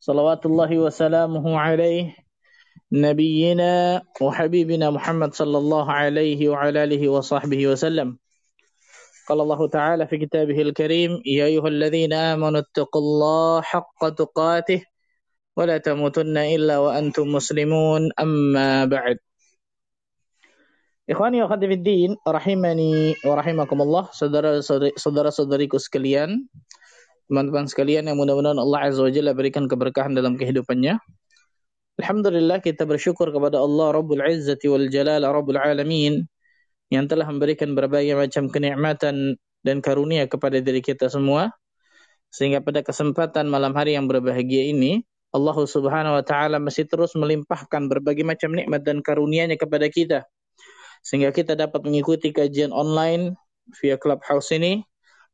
صلوات الله وسلامه عليه نبينا وحبيبنا محمد صلى الله عليه وعلى آله وصحبه وسلم. قال الله تعالى في كتابه الكريم يا أيها الذين آمنوا اتقوا الله حق تقاته ولا تموتن إلا وأنتم مسلمون أما بعد. Ikhwani wa khatifiddin, rahimani wa rahimakumullah, saudara-saudariku sekalian, teman-teman sekalian yang mudah-mudahan Allah Azza wa Jalla berikan keberkahan dalam kehidupannya. Alhamdulillah kita bersyukur kepada Allah Rabbul Izzati wal Jalal Rabbul Alamin yang telah memberikan berbagai macam kenikmatan dan karunia kepada diri kita semua. Sehingga pada kesempatan malam hari yang berbahagia ini, Allah Subhanahu wa taala masih terus melimpahkan berbagai macam nikmat dan karunia-Nya kepada kita sehingga kita dapat mengikuti kajian online via Clubhouse ini.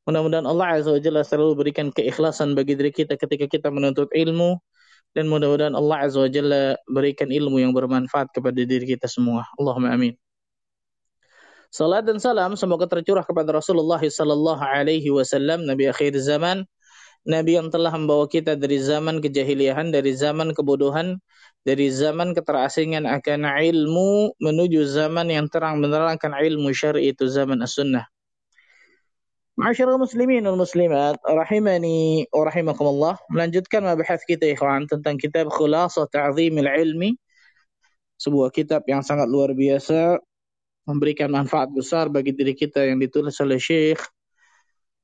Mudah-mudahan Allah Azza wa Jalla selalu berikan keikhlasan bagi diri kita ketika kita menuntut ilmu dan mudah-mudahan Allah Azza wa Jalla berikan ilmu yang bermanfaat kepada diri kita semua. Allahumma amin. Salat dan salam semoga tercurah kepada Rasulullah sallallahu alaihi wasallam nabi akhir zaman, nabi yang telah membawa kita dari zaman kejahiliahan, dari zaman kebodohan dari zaman keterasingan akan ilmu menuju zaman yang terang menerangkan ilmu syar'i itu zaman as-sunnah. Masyarul muslimin wal muslimat rahimani wa rahimakumullah melanjutkan mabahas kita ikhwan tentang kitab Khulasah Ta'zimil Ilmi sebuah kitab yang sangat luar biasa memberikan manfaat besar bagi diri kita yang ditulis oleh Syekh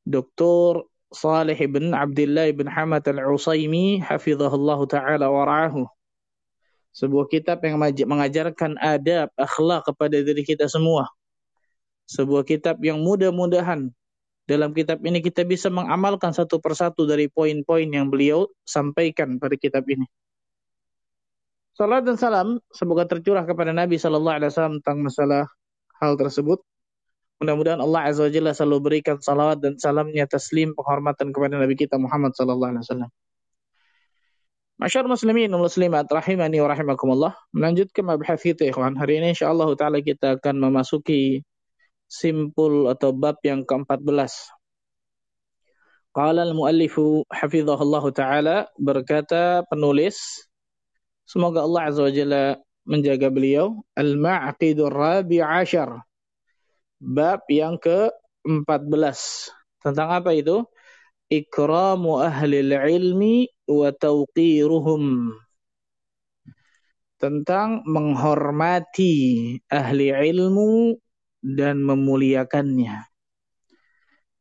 Dr. Salih ibn Abdullah ibn Hamad al-Usaimi hafizahullah taala wa ra'ahu sebuah kitab yang mengajarkan adab, akhlak kepada diri kita semua. Sebuah kitab yang mudah-mudahan dalam kitab ini kita bisa mengamalkan satu persatu dari poin-poin yang beliau sampaikan pada kitab ini. Salat dan salam semoga tercurah kepada Nabi Sallallahu Alaihi Wasallam tentang masalah hal tersebut. Mudah-mudahan Allah Azza wa Jalla selalu berikan salawat dan salamnya taslim penghormatan kepada Nabi kita Muhammad Sallallahu Alaihi Wasallam. Masyar muslimin dan muslimat rahimani wa rahimakumullah. Melanjutkan mabahas kita ikhwan. Hari ini insyaallah taala kita akan memasuki simpul atau bab yang ke-14. Qala al-muallifu hafizahullah taala berkata penulis semoga Allah azza wa jalla menjaga beliau al-ma'qidur rabi' ashar. Bab yang ke-14. Tentang apa itu? Ikramu ahli ilmi wa tauqiruhum tentang menghormati ahli ilmu dan memuliakannya.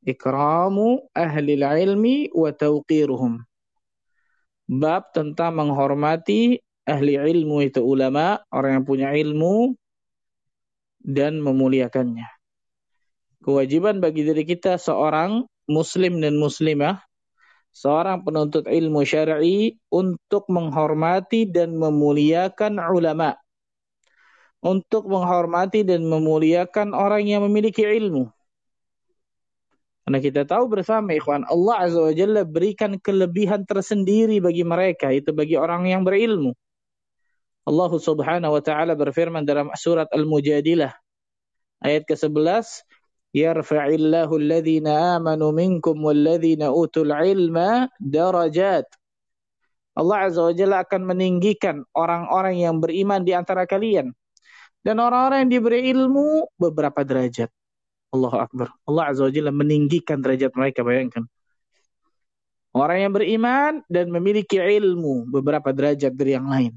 Ikramu ahli ilmi wa tauqiruhum. Bab tentang menghormati ahli ilmu itu ulama, orang yang punya ilmu dan memuliakannya. Kewajiban bagi diri kita seorang muslim dan muslimah seorang penuntut ilmu syar'i untuk menghormati dan memuliakan ulama untuk menghormati dan memuliakan orang yang memiliki ilmu. Karena kita tahu bersama ikhwan, Allah Azza wa Jalla berikan kelebihan tersendiri bagi mereka, itu bagi orang yang berilmu. Allah Subhanahu wa taala berfirman dalam surat Al-Mujadilah ayat ke-11, "Yarfa'illahu alladhina amanu minkum walladhina utul ilma darajat." Allah Azza wa Jalla akan meninggikan orang-orang yang beriman di antara kalian dan orang-orang yang diberi ilmu beberapa derajat. Allahu Akbar. Allah Azza wa Jalla meninggikan derajat mereka, bayangkan. Orang yang beriman dan memiliki ilmu beberapa derajat dari yang lain.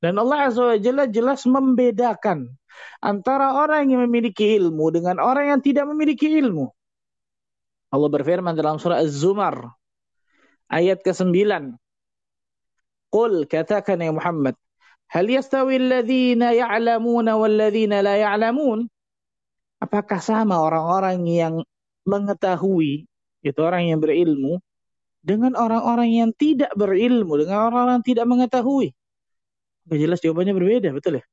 Dan Allah Azza wa Jalla jelas membedakan antara orang yang memiliki ilmu dengan orang yang tidak memiliki ilmu. Allah berfirman dalam surah Az-Zumar ayat ke-9. Qul katakan ya Muhammad, hal yastawi alladhina ya'lamuna walladhina la ya'lamun? Apakah sama orang-orang yang mengetahui, itu orang yang berilmu, dengan orang-orang yang tidak berilmu, dengan orang-orang yang tidak mengetahui? Jelas jawabannya berbeda, betul ya?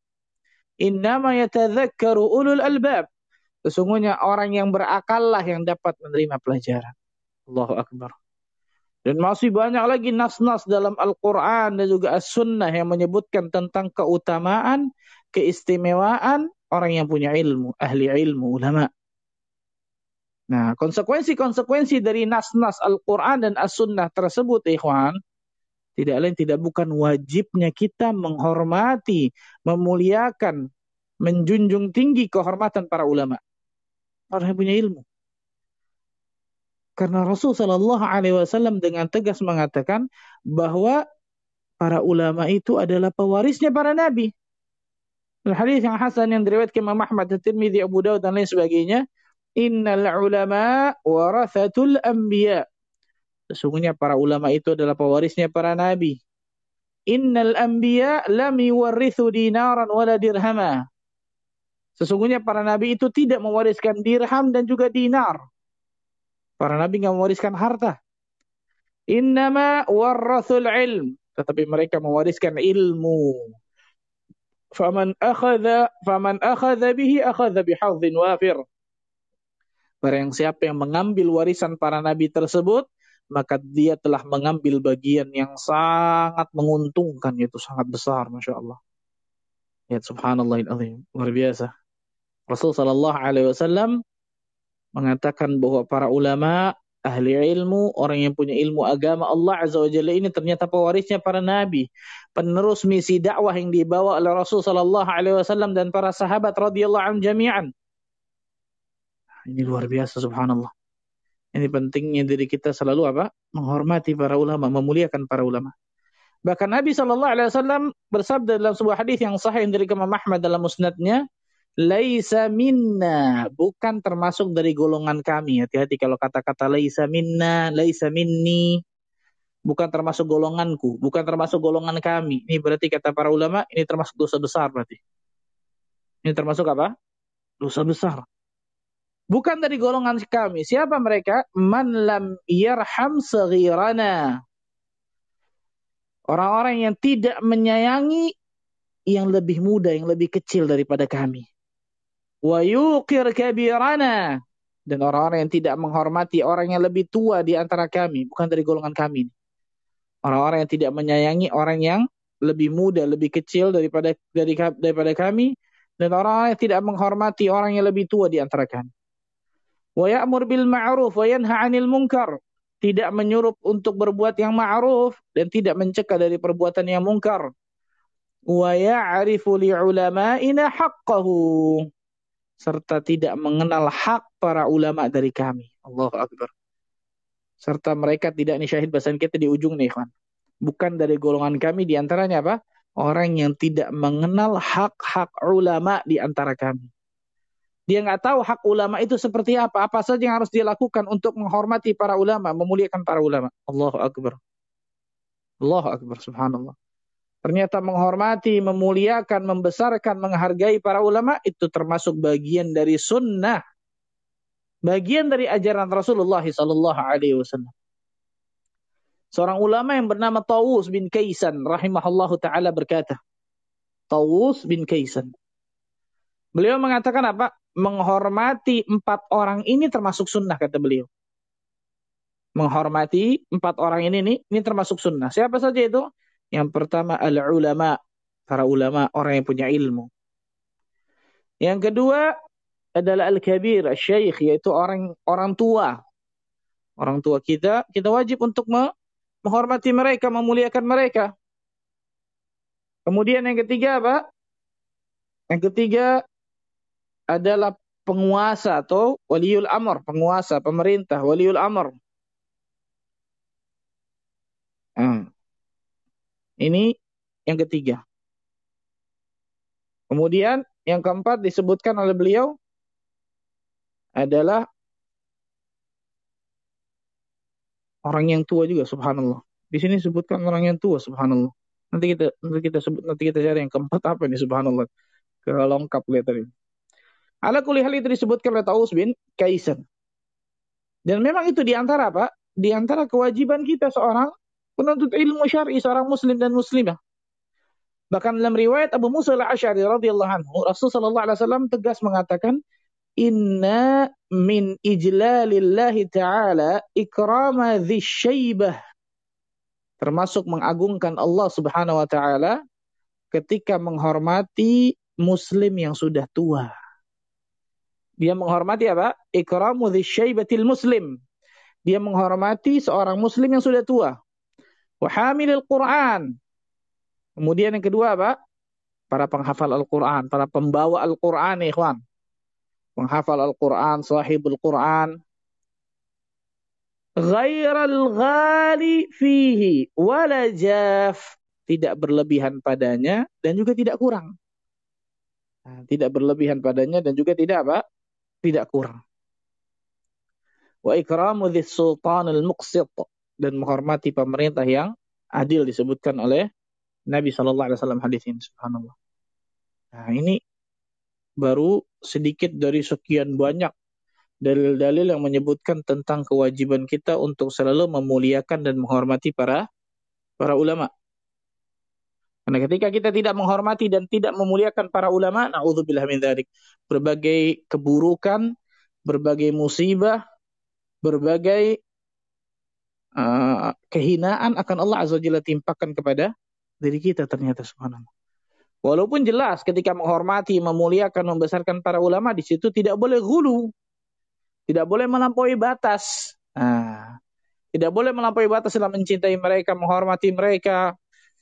Innama yatadzakkaru ulul albab. Sesungguhnya orang yang berakal lah yang dapat menerima pelajaran. Allahu Akbar. Dan masih banyak lagi nas-nas dalam Al-Quran dan juga As-Sunnah yang menyebutkan tentang keutamaan, keistimewaan orang yang punya ilmu, ahli ilmu, ulama. Nah, konsekuensi-konsekuensi dari nas-nas Al-Quran dan As-Sunnah tersebut, ikhwan, tidak lain tidak bukan wajibnya kita menghormati, memuliakan, menjunjung tinggi kehormatan para ulama. Orang yang punya ilmu. Karena Rasul Shallallahu Alaihi Wasallam dengan tegas mengatakan bahwa para ulama itu adalah pewarisnya para nabi. Hadis yang hasan yang diriwayatkan Imam Ahmad, Tirmidzi, Abu Dawud dan lain sebagainya. Innal ulama warathatul anbiya. Sesungguhnya para ulama itu adalah pewarisnya para nabi. Innal anbiya lam yuwarrithu dinaran wala dirhama. Sesungguhnya para nabi itu tidak mewariskan dirham dan juga dinar. Para nabi nggak mewariskan harta. Innama warrathul ilm. Tetapi mereka mewariskan ilmu. Faman akhadha faman akhadha bihi akhadha bihadzin wafir. Barang siapa yang mengambil warisan para nabi tersebut, maka dia telah mengambil bagian yang sangat menguntungkan, yaitu sangat besar, Masya Allah. Ya subhanallah luar biasa. Rasul Sallallahu Alaihi Wasallam mengatakan bahwa para ulama, ahli ilmu, orang yang punya ilmu agama Allah Azza wa Jalla ini ternyata pewarisnya para nabi, penerus misi dakwah yang dibawa oleh Rasul sallallahu alaihi wasallam dan para sahabat radhiyallahu anhum jami'an. Ini luar biasa subhanallah. Ini pentingnya diri kita selalu apa? Menghormati para ulama, memuliakan para ulama. Bahkan Nabi Shallallahu Alaihi Wasallam bersabda dalam sebuah hadis yang sahih dari Imam Ahmad dalam musnadnya, laisa minna, bukan termasuk dari golongan kami. Hati-hati kalau kata-kata laisa minna, laisa minni, bukan termasuk golonganku, bukan termasuk golongan kami. Ini berarti kata para ulama, ini termasuk dosa besar berarti. Ini termasuk apa? Dosa besar. Bukan dari golongan kami. Siapa mereka? Man lam yarham saghirana. Orang-orang yang tidak menyayangi yang lebih muda, yang lebih kecil daripada kami wa yuqir kabirana dan orang-orang yang tidak menghormati orang yang lebih tua di antara kami, bukan dari golongan kami. Orang-orang yang tidak menyayangi orang yang lebih muda, lebih kecil daripada dari, daripada kami dan orang-orang yang tidak menghormati orang yang lebih tua di antara kami. Wa ya'mur bil ma'ruf wa yanha 'anil munkar. Tidak menyuruh untuk berbuat yang ma'ruf dan tidak mencegah dari perbuatan yang mungkar. Wa ya'rifu li'ulama'ina haqqahu serta tidak mengenal hak para ulama dari kami. Allah Akbar. Serta mereka tidak nih syahid bahasan kita di ujung nih, ikhwan. Bukan dari golongan kami di antaranya apa? Orang yang tidak mengenal hak-hak ulama di antara kami. Dia nggak tahu hak ulama itu seperti apa. Apa saja yang harus dia lakukan untuk menghormati para ulama, memuliakan para ulama. Allah Akbar. Allah Akbar, subhanallah. Ternyata menghormati, memuliakan, membesarkan, menghargai para ulama itu termasuk bagian dari sunnah. Bagian dari ajaran Rasulullah sallallahu alaihi wasallam. Seorang ulama yang bernama Tawus bin Kaisan rahimahullahu taala berkata, Tawus bin Kaisan. Beliau mengatakan apa? Menghormati empat orang ini termasuk sunnah kata beliau. Menghormati empat orang ini nih, ini termasuk sunnah. Siapa saja itu? Yang pertama al-ulama, para ulama, orang yang punya ilmu. Yang kedua adalah al-kabir, al-syaikh, yaitu orang orang tua. Orang tua kita, kita wajib untuk menghormati mereka, memuliakan mereka. Kemudian yang ketiga apa? Yang ketiga adalah penguasa atau waliul amr, penguasa, pemerintah, waliul amr. Hmm. Ini yang ketiga. Kemudian yang keempat disebutkan oleh beliau adalah orang yang tua juga subhanallah. Di sini disebutkan orang yang tua subhanallah. Nanti kita nanti kita sebut nanti kita cari yang keempat apa ini subhanallah. Kelengkap lihat tadi. Ala kulli hal itu disebutkan oleh Taus bin Kaisan. Dan memang itu di antara apa? di antara kewajiban kita seorang penuntut ilmu syar'i, seorang muslim dan muslimah. Bahkan dalam riwayat Abu Musa al-Asy'ari radhiyallahu anhu, Rasul sallallahu alaihi wasallam tegas mengatakan, "Inna min ijlalillahi ta'ala ikrama dzisyaibah." Termasuk mengagungkan Allah Subhanahu wa taala ketika menghormati muslim yang sudah tua. Dia menghormati apa? Ikramu dzisyaibatil muslim. Dia menghormati seorang muslim yang sudah tua. Wa hamilil Qur'an Kemudian yang kedua apa? Para penghafal Al-Quran, para pembawa Al-Quran, ikhwan. Penghafal Al-Quran, sahibul Quran. Ghairal ghali fihi wala jaf. Tidak berlebihan padanya dan juga tidak kurang. Tidak berlebihan padanya dan juga tidak apa? Tidak kurang. Wa ikramu dhis al-muqsit. Dan menghormati pemerintah yang adil disebutkan oleh Nabi Shallallahu Alaihi Wasallam hadis ini subhanallah. Nah ini baru sedikit dari sekian banyak dalil-dalil yang menyebutkan tentang kewajiban kita untuk selalu memuliakan dan menghormati para para ulama. Karena ketika kita tidak menghormati dan tidak memuliakan para ulama, naudzubillah min dzalik, berbagai keburukan, berbagai musibah, berbagai kehinaan akan Allah Azza Jalla timpakan kepada diri kita ternyata subhanallah. Walaupun jelas ketika menghormati, memuliakan, membesarkan para ulama di situ tidak boleh gulu. Tidak boleh melampaui batas. Nah, tidak boleh melampaui batas dalam mencintai mereka, menghormati mereka.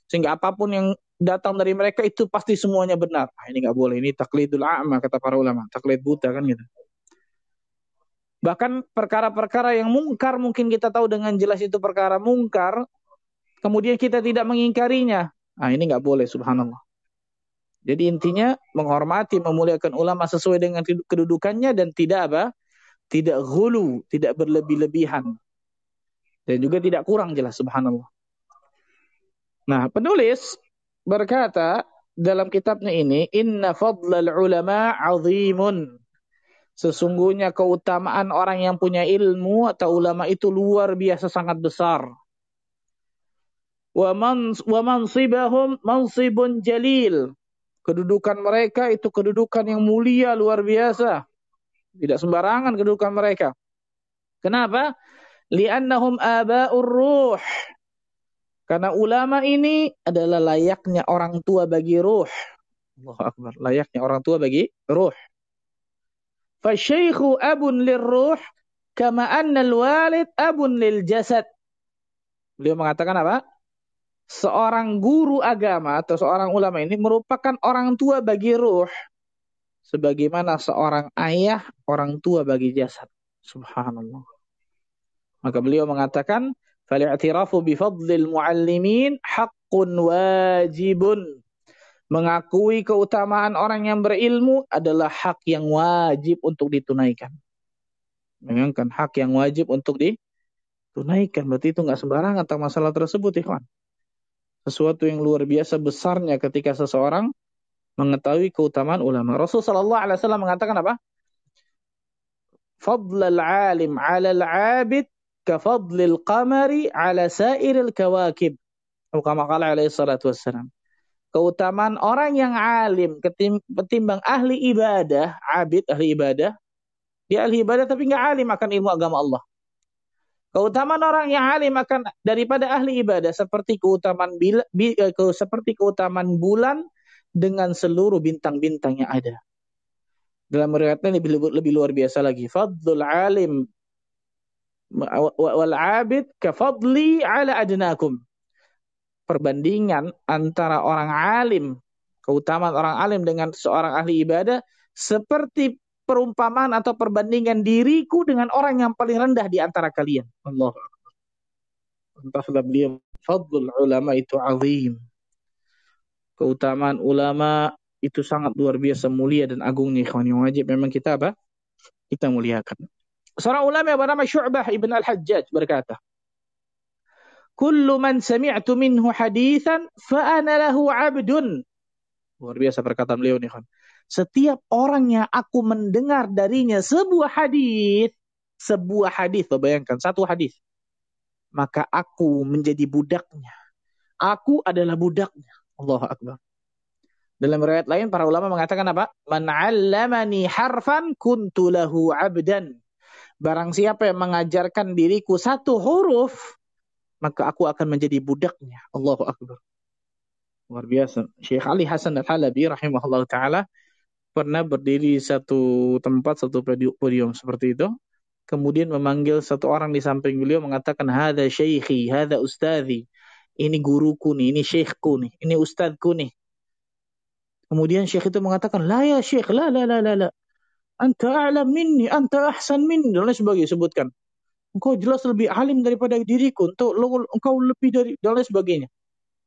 Sehingga apa pun yang datang dari mereka itu pasti semuanya benar. Nah, ini nggak boleh. Ini taklidul a'ma kata para ulama. Taklid buta kan gitu. Bahkan perkara-perkara yang mungkar mungkin kita tahu dengan jelas itu perkara mungkar kemudian kita tidak mengingkarinya. Nah, ini nggak boleh, subhanallah. Jadi intinya menghormati, memuliakan ulama sesuai dengan kedudukannya dan tidak apa? Tidak hulu, tidak berlebih-lebihan. Dan juga tidak kurang jelas, subhanallah. Nah, penulis berkata dalam kitabnya ini, Inna fadlal ulama azimun. Sesungguhnya keutamaan orang yang punya ilmu atau ulama itu luar biasa sangat besar wa mansibahum mansibun jalil. Kedudukan mereka itu kedudukan yang mulia luar biasa. Tidak sembarangan kedudukan mereka. Kenapa? Li'annahum aba'ur ruh. Karena ulama ini adalah layaknya orang tua bagi ruh. Allah Akbar. Layaknya orang tua bagi ruh. Fasyaikhu abun lirruh kama anna walid abun lil jasad. Beliau mengatakan apa? seorang guru agama atau seorang ulama ini merupakan orang tua bagi ruh sebagaimana seorang ayah orang tua bagi jasad. Subhanallah. Maka beliau mengatakan, "Fal'i'tirafu bi fadlil muallimin haqqun wajibun." Mengakui keutamaan orang yang berilmu adalah hak yang wajib untuk ditunaikan. Memang hak yang wajib untuk ditunaikan. Berarti itu nggak sembarangan tentang masalah tersebut, ikhwan sesuatu yang luar biasa besarnya ketika seseorang mengetahui keutamaan ulama. Rasulullah sallallahu alaihi wasallam mengatakan apa? Fadlul alim 'ala al-'abid ka fadlil qamari 'ala sa'iril kawakib. Atau kama alaihi salatu wassalam. Keutamaan orang yang alim ketimbang ahli ibadah, abid ahli ibadah, dia ahli ibadah tapi nggak alim akan ilmu agama Allah. Keutamaan orang yang alim akan daripada ahli ibadah seperti keutamaan bila, bi, eh, seperti keutamaan bulan dengan seluruh bintang-bintang yang ada. Dalam riwayatnya lebih, lebih luar biasa lagi. Fadlul alim wal abid ka fadli ala adnakum. Perbandingan antara orang alim, keutamaan orang alim dengan seorang ahli ibadah seperti perumpamaan atau perbandingan diriku dengan orang yang paling rendah di antara kalian. Allah. Entahlah beliau fadlul ulama itu azim. Keutamaan ulama itu sangat luar biasa mulia dan agungnya ikhwan yang wajib memang kita apa? Kita muliakan. Seorang ulama yang bernama Syu'bah ibn al-Hajjaj berkata, Kullu man sami'tu minhu hadithan fa ana lahu 'abdun. Luar biasa perkataan beliau nih, setiap orang yang aku mendengar darinya sebuah hadis, sebuah hadis, bayangkan satu hadis. maka aku menjadi budaknya. Aku adalah budaknya. Allahu Akbar. Dalam riwayat lain para ulama mengatakan apa? Man 'allamani harfan kuntu lahu 'abdan. Barang siapa yang mengajarkan diriku satu huruf, maka aku akan menjadi budaknya. Allahu Akbar. Luar biasa. Syekh Ali Hasan Al-Halabi rahimahullah taala pernah berdiri satu tempat, satu podium seperti itu. Kemudian memanggil satu orang di samping beliau mengatakan, Hada syekhi, hada ustadhi. Ini guruku nih, ini syekhku nih, ini ustadku nih. Kemudian syekh itu mengatakan, La ya syekh, la la la la la. Anta a'lam minni, anta ahsan minni. Dan sebagainya sebutkan. Engkau jelas lebih alim daripada diriku. Untuk engkau lebih dari dan lain sebagainya.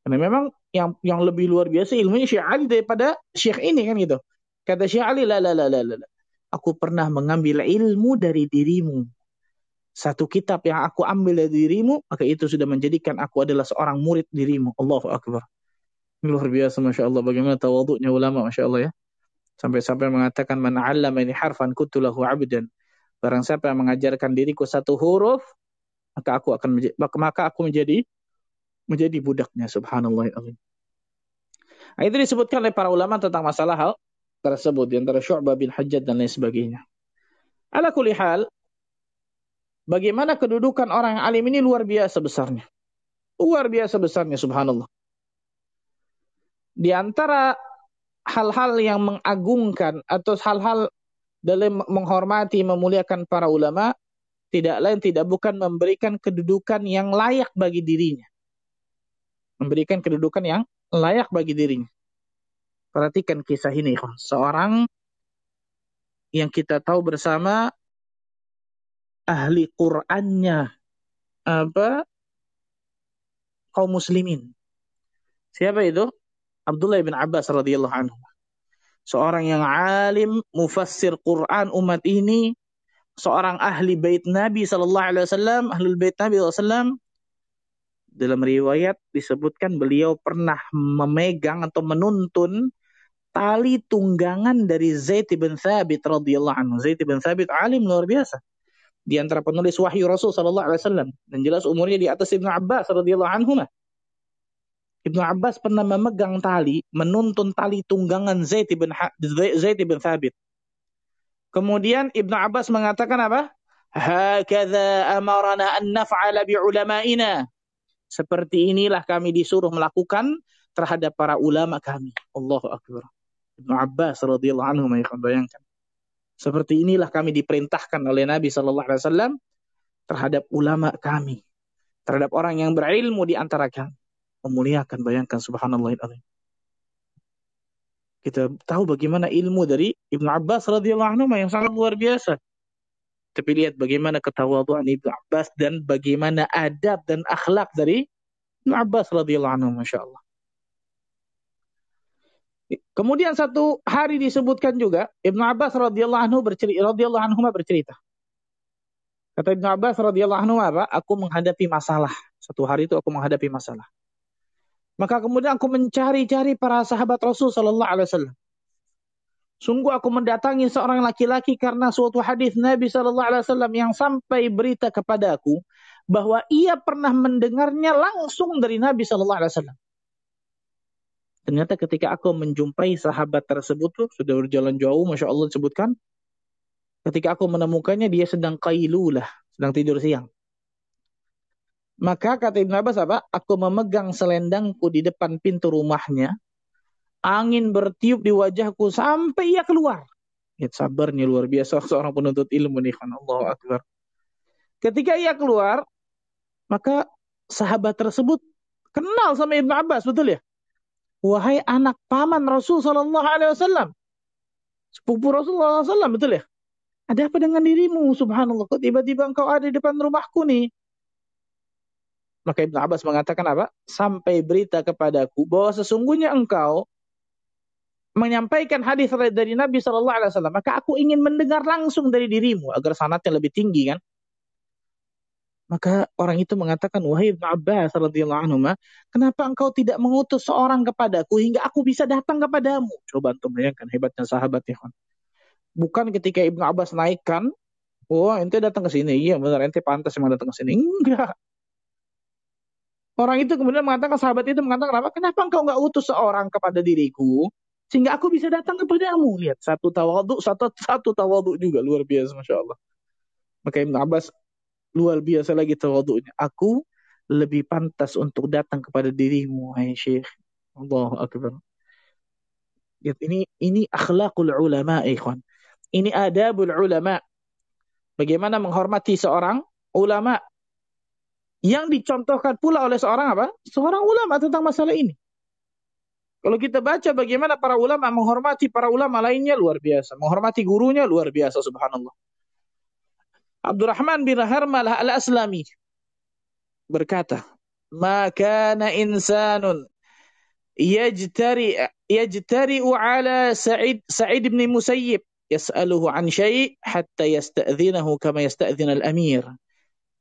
Karena memang yang yang lebih luar biasa ilmunya Syekh Ali daripada Syekh ini kan gitu. Kata Syekh Ali, la la la la la. Aku pernah mengambil ilmu dari dirimu. Satu kitab yang aku ambil dari dirimu, maka itu sudah menjadikan aku adalah seorang murid dirimu. Allahu Akbar. Luar biasa Masya Allah. Bagaimana tawaduknya ulama Masya Allah ya. Sampai-sampai mengatakan man allama ini harfan kutulahu abdan. Barang siapa yang mengajarkan diriku satu huruf, maka aku akan menjadi, maka aku menjadi menjadi budaknya subhanallah nah, itu disebutkan oleh para ulama tentang masalah hal tersebut di antara Syu'bah bin Hajjat dan lain sebagainya. Ala kulli hal, bagaimana kedudukan orang alim ini luar biasa besarnya. Luar biasa besarnya subhanallah di antara hal-hal yang mengagungkan atau hal-hal dalam menghormati memuliakan para ulama tidak lain tidak bukan memberikan kedudukan yang layak bagi dirinya. Memberikan kedudukan yang layak bagi dirinya. Perhatikan kisah ini, seorang yang kita tahu bersama ahli Qur'annya apa kaum muslimin. Siapa itu? Abdullah bin Abbas radhiyallahu anhu. Seorang yang alim, mufassir Quran umat ini, seorang ahli bait Nabi sallallahu alaihi wasallam, ahlul bait Nabi sallallahu dalam riwayat disebutkan beliau pernah memegang atau menuntun tali tunggangan dari Zaid bin Thabit radhiyallahu anhu. Zaid bin Thabit alim luar biasa. Di antara penulis wahyu Rasul sallallahu alaihi wasallam dan jelas umurnya di atas Ibnu Abbas radhiyallahu anhu. Ibnu Abbas pernah memegang tali, menuntun tali tunggangan Zaid bin Zaid bin Thabit. Kemudian Ibnu Abbas mengatakan apa? Hakadha amarana an naf'ala bi ulama'ina. Seperti inilah kami disuruh melakukan terhadap para ulama kami. Allahu akbar. Ibnu Abbas radhiyallahu anhu bayangkan. Seperti inilah kami diperintahkan oleh Nabi sallallahu alaihi wasallam terhadap ulama kami, terhadap orang yang berilmu di antara kami memuliakan bayangkan subhanallah azim. Kita tahu bagaimana ilmu dari Ibnu Abbas radhiyallahu anhu yang sangat luar biasa. Tapi lihat bagaimana ketawaduan Ibnu Abbas dan bagaimana adab dan akhlak dari Ibnu Abbas radhiyallahu anhu Masya Allah. Kemudian satu hari disebutkan juga Ibnu Abbas radhiyallahu anhu bercerita radhiyallahu anhu bercerita. Kata Ibnu Abbas radhiyallahu anhu apa? Aku menghadapi masalah. Satu hari itu aku menghadapi masalah. Maka kemudian aku mencari-cari para sahabat Rasul Sallallahu Alaihi Wasallam. Sungguh aku mendatangi seorang laki-laki karena suatu hadis Nabi Sallallahu Alaihi Wasallam yang sampai berita kepada aku bahwa ia pernah mendengarnya langsung dari Nabi Sallallahu Alaihi Wasallam. Ternyata ketika aku menjumpai sahabat tersebut tuh sudah berjalan jauh, masya Allah disebutkan. Ketika aku menemukannya dia sedang kailulah, sedang tidur siang. Maka kata Ibn Abbas apa? Aku memegang selendangku di depan pintu rumahnya. Angin bertiup di wajahku sampai ia keluar. Ya, sabarnya luar biasa seorang penuntut ilmu nih. Allah Akbar. Ketika ia keluar, maka sahabat tersebut kenal sama Ibn Abbas, betul ya? Wahai anak paman Rasul Sallallahu Alaihi Wasallam, sepupu Rasulullah SAW, betul ya? Ada apa dengan dirimu? Subhanallah, kok tiba-tiba engkau ada di depan rumahku nih? Maka Ibn Abbas mengatakan apa? Sampai berita kepadaku bahwa sesungguhnya engkau menyampaikan hadis dari Nabi Shallallahu Alaihi Wasallam. Maka aku ingin mendengar langsung dari dirimu agar sanatnya lebih tinggi kan? Maka orang itu mengatakan, wahai Ibn Abbas radhiyallahu anhu, kenapa engkau tidak mengutus seorang kepadaku hingga aku bisa datang kepadamu? Coba untuk bayangkan hebatnya sahabat ya kan. Bukan ketika Ibn Abbas naikkan, oh ente datang ke sini, iya benar ente pantas memang datang ke sini. Enggak. Orang itu kemudian mengatakan, sahabat itu mengatakan apa? Kenapa engkau nggak utus seorang kepada diriku sehingga aku bisa datang kepadamu? Lihat satu tawaduk, satu satu tawaduk juga luar biasa, masya Allah. Maka Ibn Abbas luar biasa lagi tawaduknya. Aku lebih pantas untuk datang kepada dirimu, hai Syekh. Allah Akbar. Lihat ini ini akhlakul ulama, ikhwan. Ini adabul ulama. Bagaimana menghormati seorang ulama yang dicontohkan pula oleh seorang apa? Seorang ulama tentang masalah ini. Kalau kita baca bagaimana para ulama menghormati para ulama lainnya luar biasa, menghormati gurunya luar biasa subhanallah. Abdurrahman bin Harmalah al-Aslami berkata, "Ma kana insanun yajtari yajtari'u ala Sa'id Sa'id bin Musayyib yas'aluhu an syai' hatta yasta'dhinahu kama yasta'dhin al-amir."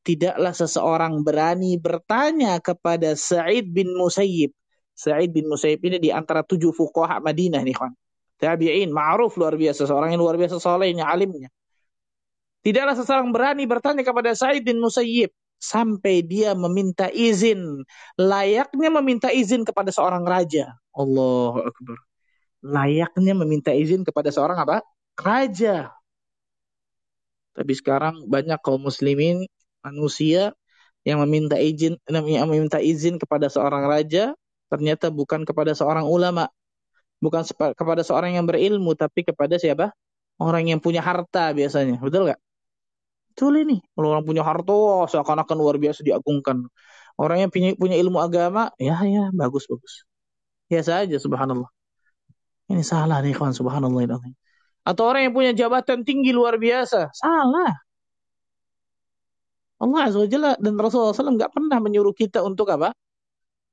Tidaklah seseorang berani bertanya kepada Sa'id bin Musayyib. Sa'id bin Musayyib ini di antara tujuh fuqaha Madinah nih, kawan. Tabi'in, ma'ruf luar biasa, seorang yang luar biasa solehnya, alimnya. Tidaklah seseorang berani bertanya kepada Sa'id bin Musayyib sampai dia meminta izin. Layaknya meminta izin kepada seorang raja. Allah Akbar. Layaknya meminta izin kepada seorang apa? Raja. Tapi sekarang banyak kaum muslimin manusia yang meminta izin yang meminta izin kepada seorang raja ternyata bukan kepada seorang ulama, bukan kepada seorang yang berilmu tapi kepada siapa? Orang yang punya harta biasanya. Betul nggak? Betul ini. Kalau orang punya harta oh, seakan-akan luar biasa diagungkan. Orang yang punya, punya ilmu agama, ya ya bagus bagus. Ya saja subhanallah. Ini salah nih kawan subhanallah ini. Atau orang yang punya jabatan tinggi luar biasa, salah. Allah Azza wa Jalla dan Rasulullah SAW nggak pernah menyuruh kita untuk apa?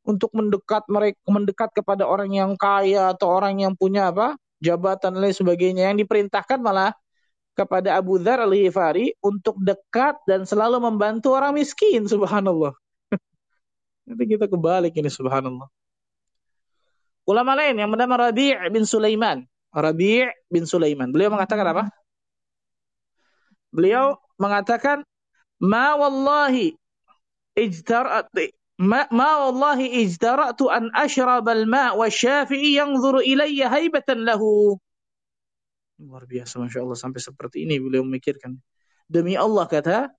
Untuk mendekat mereka mendekat kepada orang yang kaya atau orang yang punya apa? jabatan lain sebagainya. Yang diperintahkan malah kepada Abu Dhar al-Ghifari untuk dekat dan selalu membantu orang miskin, subhanallah. Nanti kita kebalik ini, subhanallah. Ulama lain yang bernama Rabi' bin Sulaiman. Rabi' bin Sulaiman. Beliau mengatakan apa? Beliau mengatakan ma wallahi ijtarat ma, ma wallahi ijtaratu an ashrab al-ma' wa syafi'i yanzuru ilayya haibatan lahu. Luar biasa Masya Allah sampai seperti ini beliau memikirkan. Demi Allah kata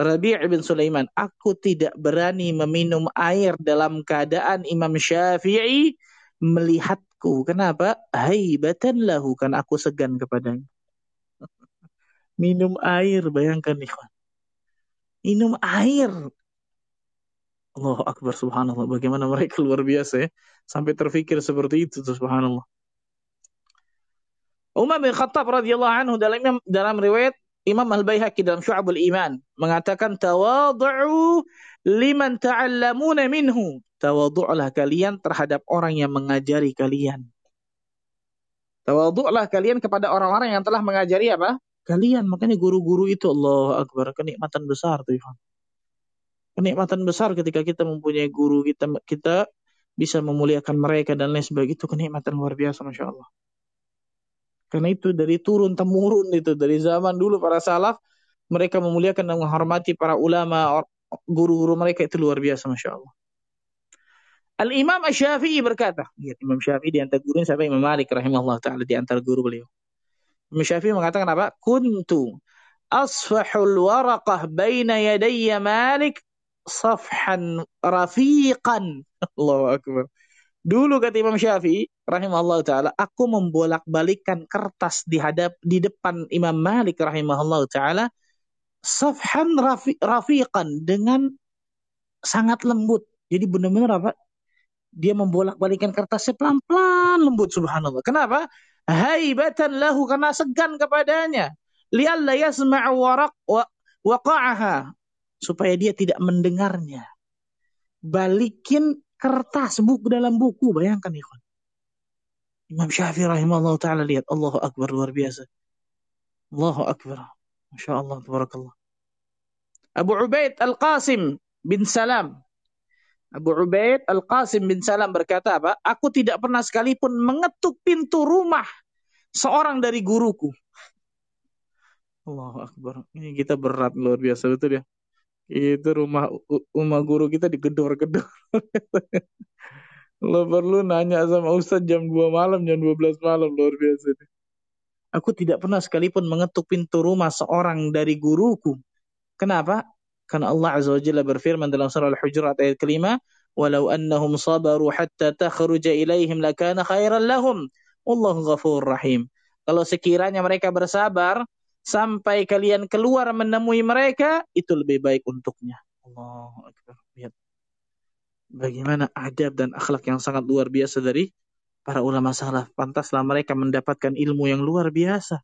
Rabi' bin Sulaiman aku tidak berani meminum air dalam keadaan Imam Syafi'i melihatku. Kenapa? Haibatan lahu kan aku segan kepadanya. Minum air bayangkan ikhwan minum air. Allah Akbar subhanallah. Bagaimana mereka luar biasa ya. Sampai terfikir seperti itu subhanallah. Umar bin Khattab radhiyallahu anhu dalam dalam riwayat Imam Al-Baihaqi dalam Syu'abul Iman mengatakan tawadhu'u liman ta'allamuna minhu. Tawadhu'lah kalian terhadap orang yang mengajari kalian. Tawadhu'lah kalian kepada orang-orang yang telah mengajari apa? Kalian. Makanya guru-guru itu Allah Akbar. Kenikmatan besar tuh Ivan. Kenikmatan besar ketika kita mempunyai guru, kita kita bisa memuliakan mereka dan lain sebagainya. Itu kenikmatan luar biasa Masya Allah. Karena itu dari turun temurun itu. Dari zaman dulu para salaf, mereka memuliakan dan menghormati para ulama, guru-guru mereka itu luar biasa Masya Allah. Al-Imam Asy-Syafi'i berkata, lihat Imam Syafi'i di antara guru siapa Imam Malik rahimahullah taala di antara guru beliau. Imam mengatakan apa? Kuntu asfahul waraqah baina yadayya Malik safhan rafiqan. Allahu akbar. Dulu kata Imam Syafi'i rahimahullah taala, aku membolak-balikan kertas di hadap di depan Imam Malik rahimahullah taala safhan rafi, rafiqan dengan sangat lembut. Jadi benar-benar apa? Dia membolak-balikan kertasnya pelan-pelan lembut subhanallah. Kenapa? Haibatan lahu karena segan kepadanya. Lialla yasma'u waraq wa waqa'aha. Supaya dia tidak mendengarnya. Balikin kertas buku dalam buku. Bayangkan ikhwan. Imam Syafi'i rahimahullah taala lihat. Allahu akbar luar biasa. Allahu akbar. Masya Allah tabarakallah. Abu Ubaid Al-Qasim bin Salam. Abu Ubaid Al-Qasim bin Salam berkata apa? Aku tidak pernah sekalipun mengetuk pintu rumah seorang dari guruku. Allah Akbar. Ini kita berat luar biasa betul ya. Itu rumah rumah guru kita digedor-gedor. Lo perlu nanya sama Ustadz jam 2 malam, jam 12 malam, luar biasa. Aku tidak pernah sekalipun mengetuk pintu rumah seorang dari guruku. Kenapa? Karena Allah Azza wa Jalla berfirman dalam surah Al-Hujurat ayat kelima, "Walau annahum sabaru hatta takhruja ilaihim lakana khairan lahum. Wallahu ghafur rahim." Kalau sekiranya mereka bersabar sampai kalian keluar menemui mereka, itu lebih baik untuknya. Allah. Lihat. Bagaimana adab dan akhlak yang sangat luar biasa dari para ulama salaf. Pantaslah mereka mendapatkan ilmu yang luar biasa.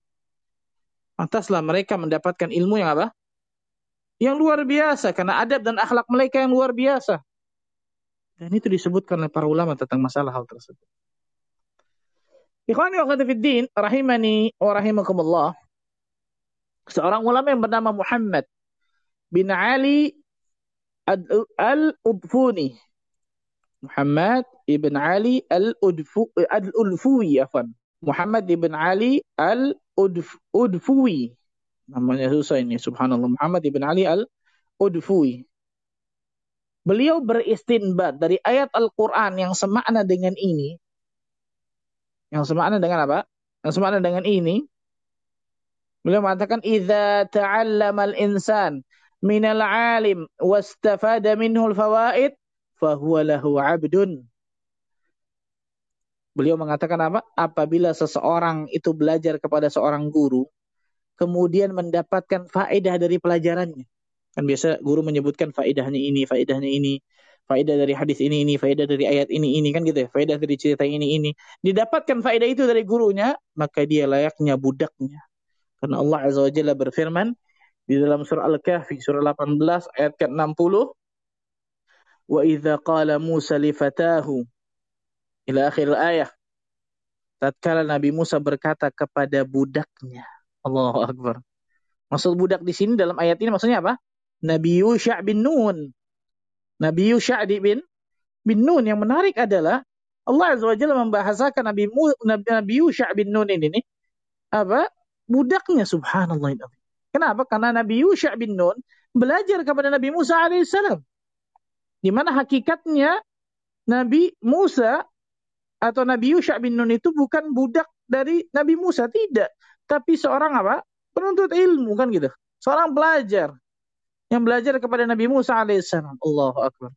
Pantaslah mereka mendapatkan ilmu yang apa? Yang luar biasa. Karena adab dan akhlak mereka yang luar biasa. Dan itu disebutkan oleh para ulama tentang masalah hal tersebut. Ikhwani wa din, rahimani wa rahimakumullah. Seorang ulama yang bernama Muhammad bin Ali Al-Udfuni. Muhammad ibn Ali Al-Udfuwi, afan. Muhammad ibn Ali Al-Udfuwi. Namanya susah ini, subhanallah. Muhammad ibn Ali Al-Udfuwi. Beliau beristinbat dari ayat Al-Quran yang semakna dengan ini. Yang semakna dengan apa? Yang semakna dengan ini. Beliau mengatakan idza ta'allama al-insan min al-alim wastafada minhu al-fawaid fahuwa lahu 'abdun. Beliau mengatakan apa? Apabila seseorang itu belajar kepada seorang guru kemudian mendapatkan faedah dari pelajarannya. Kan biasa guru menyebutkan faedahnya ini, faedahnya ini, faedah dari hadis ini ini, faedah dari ayat ini ini kan gitu ya, faedah dari cerita ini ini. Didapatkan faedah itu dari gurunya, maka dia layaknya budaknya. Karena Allah Azza wa Jalla berfirman di dalam surah Al-Kahfi surah 18 ayat ke-60 Wa idza qala Musa li fatahu ila akhir ayat tatkala Nabi Musa berkata kepada budaknya Allahu akbar Maksud budak di sini dalam ayat ini maksudnya apa? Nabi Yusha bin Nun. Nabi Yusha bin bin Nun yang menarik adalah Allah Azza wa membahasakan Nabi Nabi, Nabi Yusha bin Nun ini nih, apa? budaknya subhanallah. Kenapa? Karena Nabi Yusha bin Nun belajar kepada Nabi Musa alaihissalam. Di mana hakikatnya Nabi Musa atau Nabi Yusha bin Nun itu bukan budak dari Nabi Musa, tidak. Tapi seorang apa? Penuntut ilmu kan gitu. Seorang pelajar yang belajar kepada Nabi Musa alaihissalam. Allahu Akbar.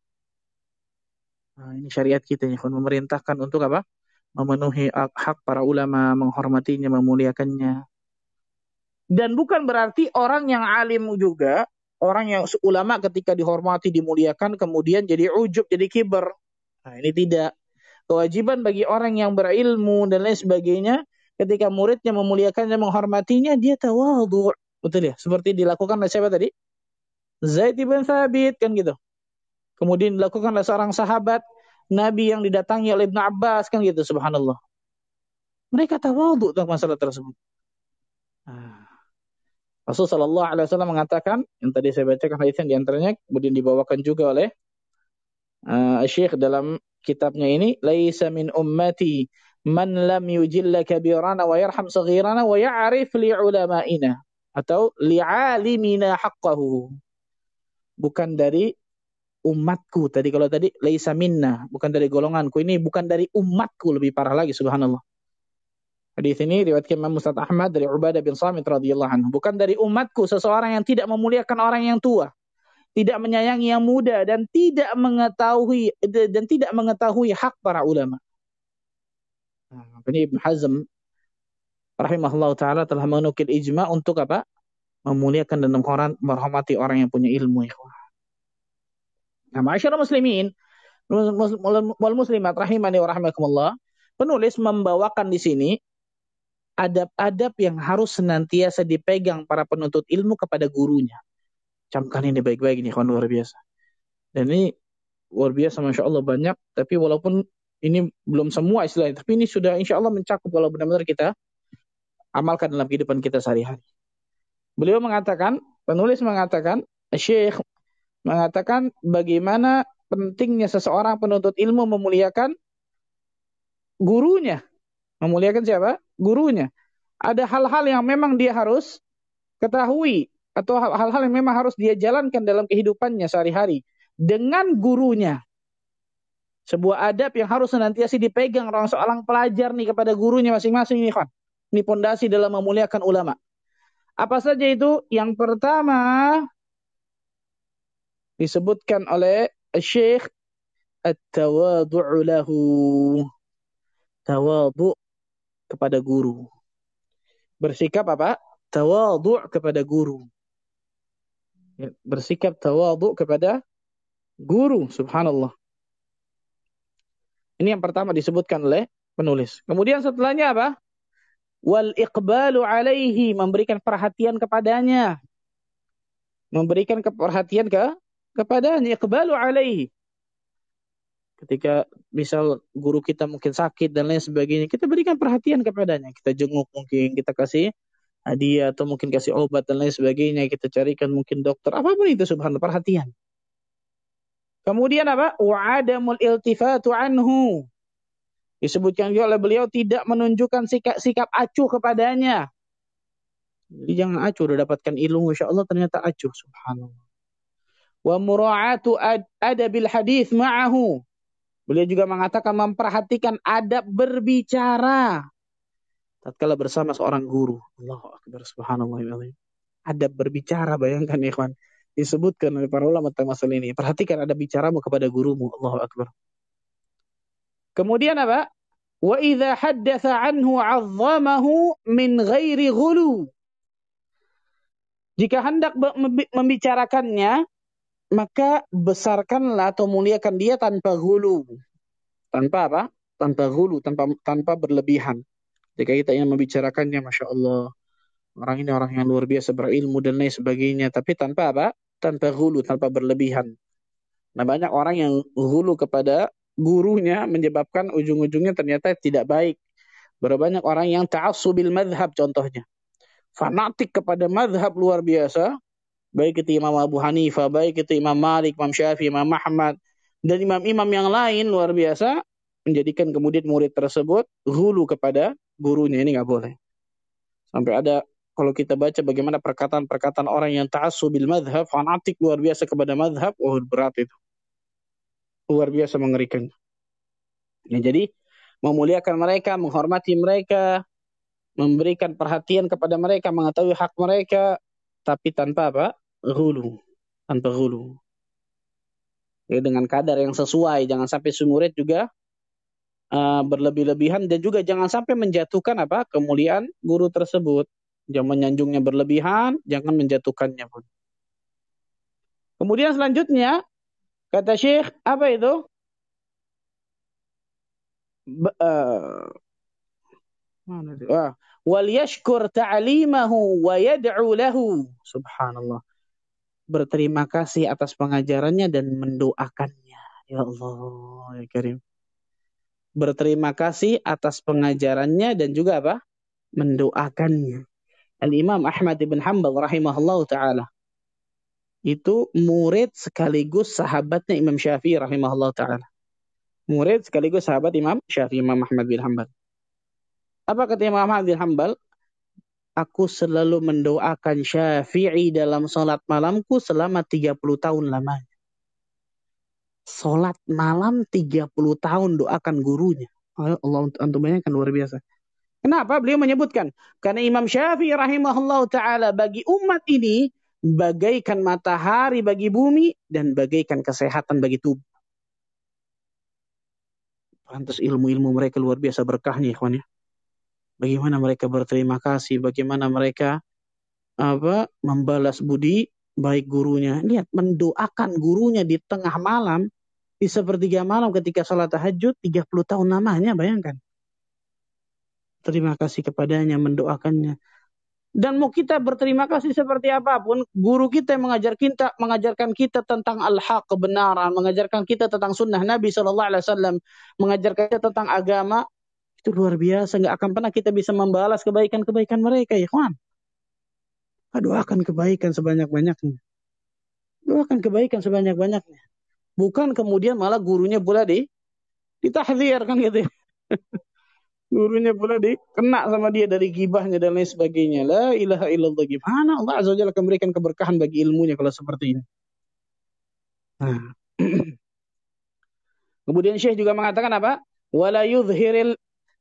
Nah, ini syariat kita ya, memerintahkan untuk apa? Memenuhi hak para ulama, menghormatinya, memuliakannya. Dan bukan berarti orang yang alim juga, orang yang ulama ketika dihormati, dimuliakan, kemudian jadi ujub, jadi kiber. Nah, ini tidak. Kewajiban bagi orang yang berilmu dan lain sebagainya, ketika muridnya memuliakannya, menghormatinya, dia tawadhu. Betul ya? Seperti dilakukan oleh siapa tadi? Zaid ibn Thabit, kan gitu. Kemudian dilakukan oleh seorang sahabat, Nabi yang didatangi oleh Ibn Abbas, kan gitu, subhanallah. Mereka tawadhu tentang masalah tersebut. Nah. Rasul Shallallahu Alaihi Wasallam mengatakan yang tadi saya bacakan hadisnya di antaranya kemudian dibawakan juga oleh uh, Syekh dalam kitabnya ini laisa min ummati man lam yujilla kabirana wa yarham saghirana wa ya'rif li ulama'ina atau li'alimina haqqahu bukan dari umatku tadi kalau tadi laisa minna bukan dari golonganku ini bukan dari umatku lebih parah lagi subhanallah Hadis ini riwayatkan Imam Musnad Ahmad dari Ubadah bin Samit radhiyallahu anhu. Bukan dari umatku seseorang yang tidak memuliakan orang yang tua, tidak menyayangi yang muda dan tidak mengetahui dan tidak mengetahui hak para ulama. Nah, ini Ibn Hazm rahimahullah taala telah menukil ijma untuk apa? Memuliakan dan menghormati orang yang punya ilmu. Nah, masyarakat muslimin wal muslimat rahimani wa penulis membawakan di sini adab-adab yang harus senantiasa dipegang para penuntut ilmu kepada gurunya. Camkan ini baik-baik ini kawan luar biasa. Dan ini luar biasa Masya Allah banyak. Tapi walaupun ini belum semua istilahnya. Tapi ini sudah insya Allah mencakup kalau benar-benar kita amalkan dalam kehidupan kita sehari-hari. Beliau mengatakan, penulis mengatakan, Syekh mengatakan bagaimana pentingnya seseorang penuntut ilmu memuliakan gurunya. Memuliakan siapa? Gurunya. Ada hal-hal yang memang dia harus ketahui atau hal-hal yang memang harus dia jalankan dalam kehidupannya sehari-hari dengan gurunya. Sebuah adab yang harus senantiasa dipegang orang seorang pelajar nih kepada gurunya masing-masing nih, kan. Ini pondasi dalam memuliakan ulama. Apa saja itu? Yang pertama disebutkan oleh Syekh at-tawadhu'u lahu. Tawadhu' kepada guru. Bersikap apa? Tawadhu' kepada guru. Ya, bersikap tawadhu' kepada guru, subhanallah. Ini yang pertama disebutkan oleh penulis. Kemudian setelahnya apa? Wal iqbalu alaihi, memberikan perhatian kepadanya. Memberikan perhatian ke kepadanya, iqbalu alaihi. Ketika misal guru kita mungkin sakit dan lain sebagainya, kita berikan perhatian kepadanya. Kita jenguk mungkin, kita kasih hadiah atau mungkin kasih obat dan lain sebagainya. Kita carikan mungkin dokter, apa pun itu subhanallah, perhatian. Kemudian apa? Wa'adamul iltifatu anhu. Disebutkan juga oleh beliau tidak menunjukkan sikap, sikap acuh kepadanya. Jadi jangan acuh, udah dapatkan ilmu, insya Allah ternyata acuh, subhanallah. Wa mura'atu ad, adabil hadis ma'ahu. Beliau juga mengatakan memperhatikan adab berbicara. Tatkala bersama seorang guru. Allah Akbar, subhanallah. Adab berbicara, bayangkan ya ikhwan disebutkan oleh para ulama tentang masalah ini. Perhatikan ada bicaramu kepada gurumu. Allahu Akbar. Kemudian apa? Wa idza haddatsa anhu 'azzamahu min ghairi ghulu. Jika hendak membicarakannya, maka besarkanlah atau muliakan dia tanpa hulu. Tanpa apa? Tanpa hulu, tanpa tanpa berlebihan. Jika kita ingin membicarakannya, Masya Allah, orang ini orang yang luar biasa berilmu dan lain sebagainya. Tapi tanpa apa? Tanpa hulu, tanpa berlebihan. Nah banyak orang yang hulu kepada gurunya menyebabkan ujung-ujungnya ternyata tidak baik. Berapa banyak orang yang ta'asubil madhab contohnya. Fanatik kepada madhab luar biasa. Baik itu Imam Abu Hanifah, baik itu Imam Malik, Imam Syafi'i, Imam Ahmad. Dan imam-imam yang lain luar biasa. Menjadikan kemudian murid tersebut hulu kepada gurunya. Ini nggak boleh. Sampai ada kalau kita baca bagaimana perkataan-perkataan orang yang ta'assubil madhab, fanatik luar biasa kepada madhab, oh berat itu. Luar biasa mengerikan. Ya, jadi memuliakan mereka, menghormati mereka, memberikan perhatian kepada mereka, mengetahui hak mereka, tapi tanpa apa? Hulu. Tanpa hulu. Ya, dengan kadar yang sesuai, jangan sampai sumurid juga uh, berlebih-lebihan dan juga jangan sampai menjatuhkan apa kemuliaan guru tersebut. Jangan menyanjungnya berlebihan, jangan menjatuhkannya pun. Kemudian selanjutnya, kata Syekh, apa itu? Ba uh? Ah, wal yashkur ta'limahu wa yad'u lahu. Subhanallah. Berterima kasih atas pengajarannya dan mendoakannya. Ya Allah, ya Karim. Berterima kasih atas pengajarannya dan juga apa? Mendoakannya. Al-Imam Ahmad bin Hanbal rahimahullah taala itu murid sekaligus sahabatnya Imam Syafi'i rahimahullah taala. Murid sekaligus sahabat Imam Syafi'i Imam Ahmad bin Hanbal. Apa kata Imam Ahmad bin Hanbal? Aku selalu mendoakan Syafi'i dalam salat malamku selama 30 tahun lamanya. Salat malam 30 tahun doakan gurunya. Allah antum bayangkan luar biasa. Kenapa beliau menyebutkan? Karena Imam Syafi'i rahimahullah ta'ala bagi umat ini bagaikan matahari bagi bumi dan bagaikan kesehatan bagi tubuh. Pantas ilmu-ilmu mereka luar biasa berkahnya, ikhwan ya. Bagaimana mereka berterima kasih, bagaimana mereka apa membalas budi baik gurunya. Lihat, mendoakan gurunya di tengah malam, di sepertiga malam ketika sholat tahajud, 30 tahun namanya, bayangkan terima kasih kepadanya, mendoakannya. Dan mau kita berterima kasih seperti apa pun, guru kita yang mengajar kita, mengajarkan kita tentang al-haq, kebenaran, mengajarkan kita tentang sunnah Nabi Shallallahu Alaihi Wasallam, mengajarkan kita tentang agama, itu luar biasa. Nggak akan pernah kita bisa membalas kebaikan-kebaikan mereka, ya kawan. Doakan kebaikan sebanyak-banyaknya. Doakan kebaikan sebanyak-banyaknya. Bukan kemudian malah gurunya pula di ditahdir kan gitu. Ya. Gurunya pula kena sama dia dari gibahnya dan lain sebagainya. La ilaha illallah. Gimana Allah Azza Jalla akan memberikan keberkahan bagi ilmunya kalau seperti ini. Nah. Kemudian Syekh juga mengatakan apa? Wala yudhiril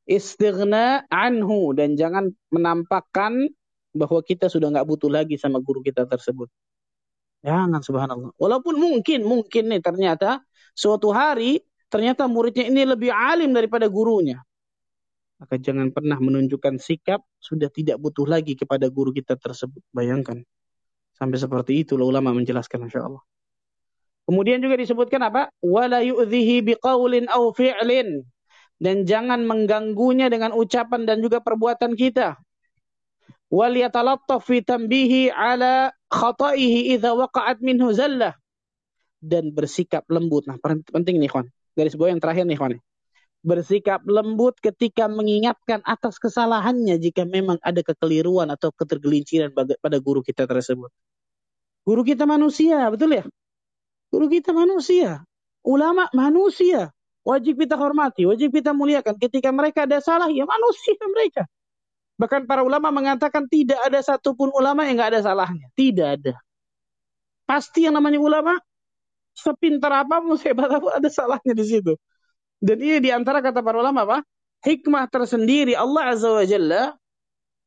istighna anhu. Dan jangan menampakkan bahwa kita sudah nggak butuh lagi sama guru kita tersebut. Jangan subhanallah. Walaupun mungkin, mungkin nih ternyata suatu hari ternyata muridnya ini lebih alim daripada gurunya. Maka jangan pernah menunjukkan sikap sudah tidak butuh lagi kepada guru kita tersebut. Bayangkan. Sampai seperti itu ulama menjelaskan insya Allah. Kemudian juga disebutkan apa? Wala yu'dhihi biqaulin aw fi'lin. Dan jangan mengganggunya dengan ucapan dan juga perbuatan kita. Wal yatalattaf fi tanbihi ala khata'ihi idza waqa'at minhu zallah. Dan bersikap lembut. Nah, penting nih, kawan. Garis bawah yang terakhir nih, kawan bersikap lembut ketika mengingatkan atas kesalahannya jika memang ada kekeliruan atau ketergelinciran pada guru kita tersebut. Guru kita manusia, betul ya? Guru kita manusia. Ulama manusia. Wajib kita hormati, wajib kita muliakan. Ketika mereka ada salah, ya manusia mereka. Bahkan para ulama mengatakan tidak ada satupun ulama yang nggak ada salahnya. Tidak ada. Pasti yang namanya ulama, sepintar apa pun, sehebat apa pun, ada salahnya di situ. Dan ini di antara kata para ulama apa? Hikmah tersendiri Allah Azza wa Jalla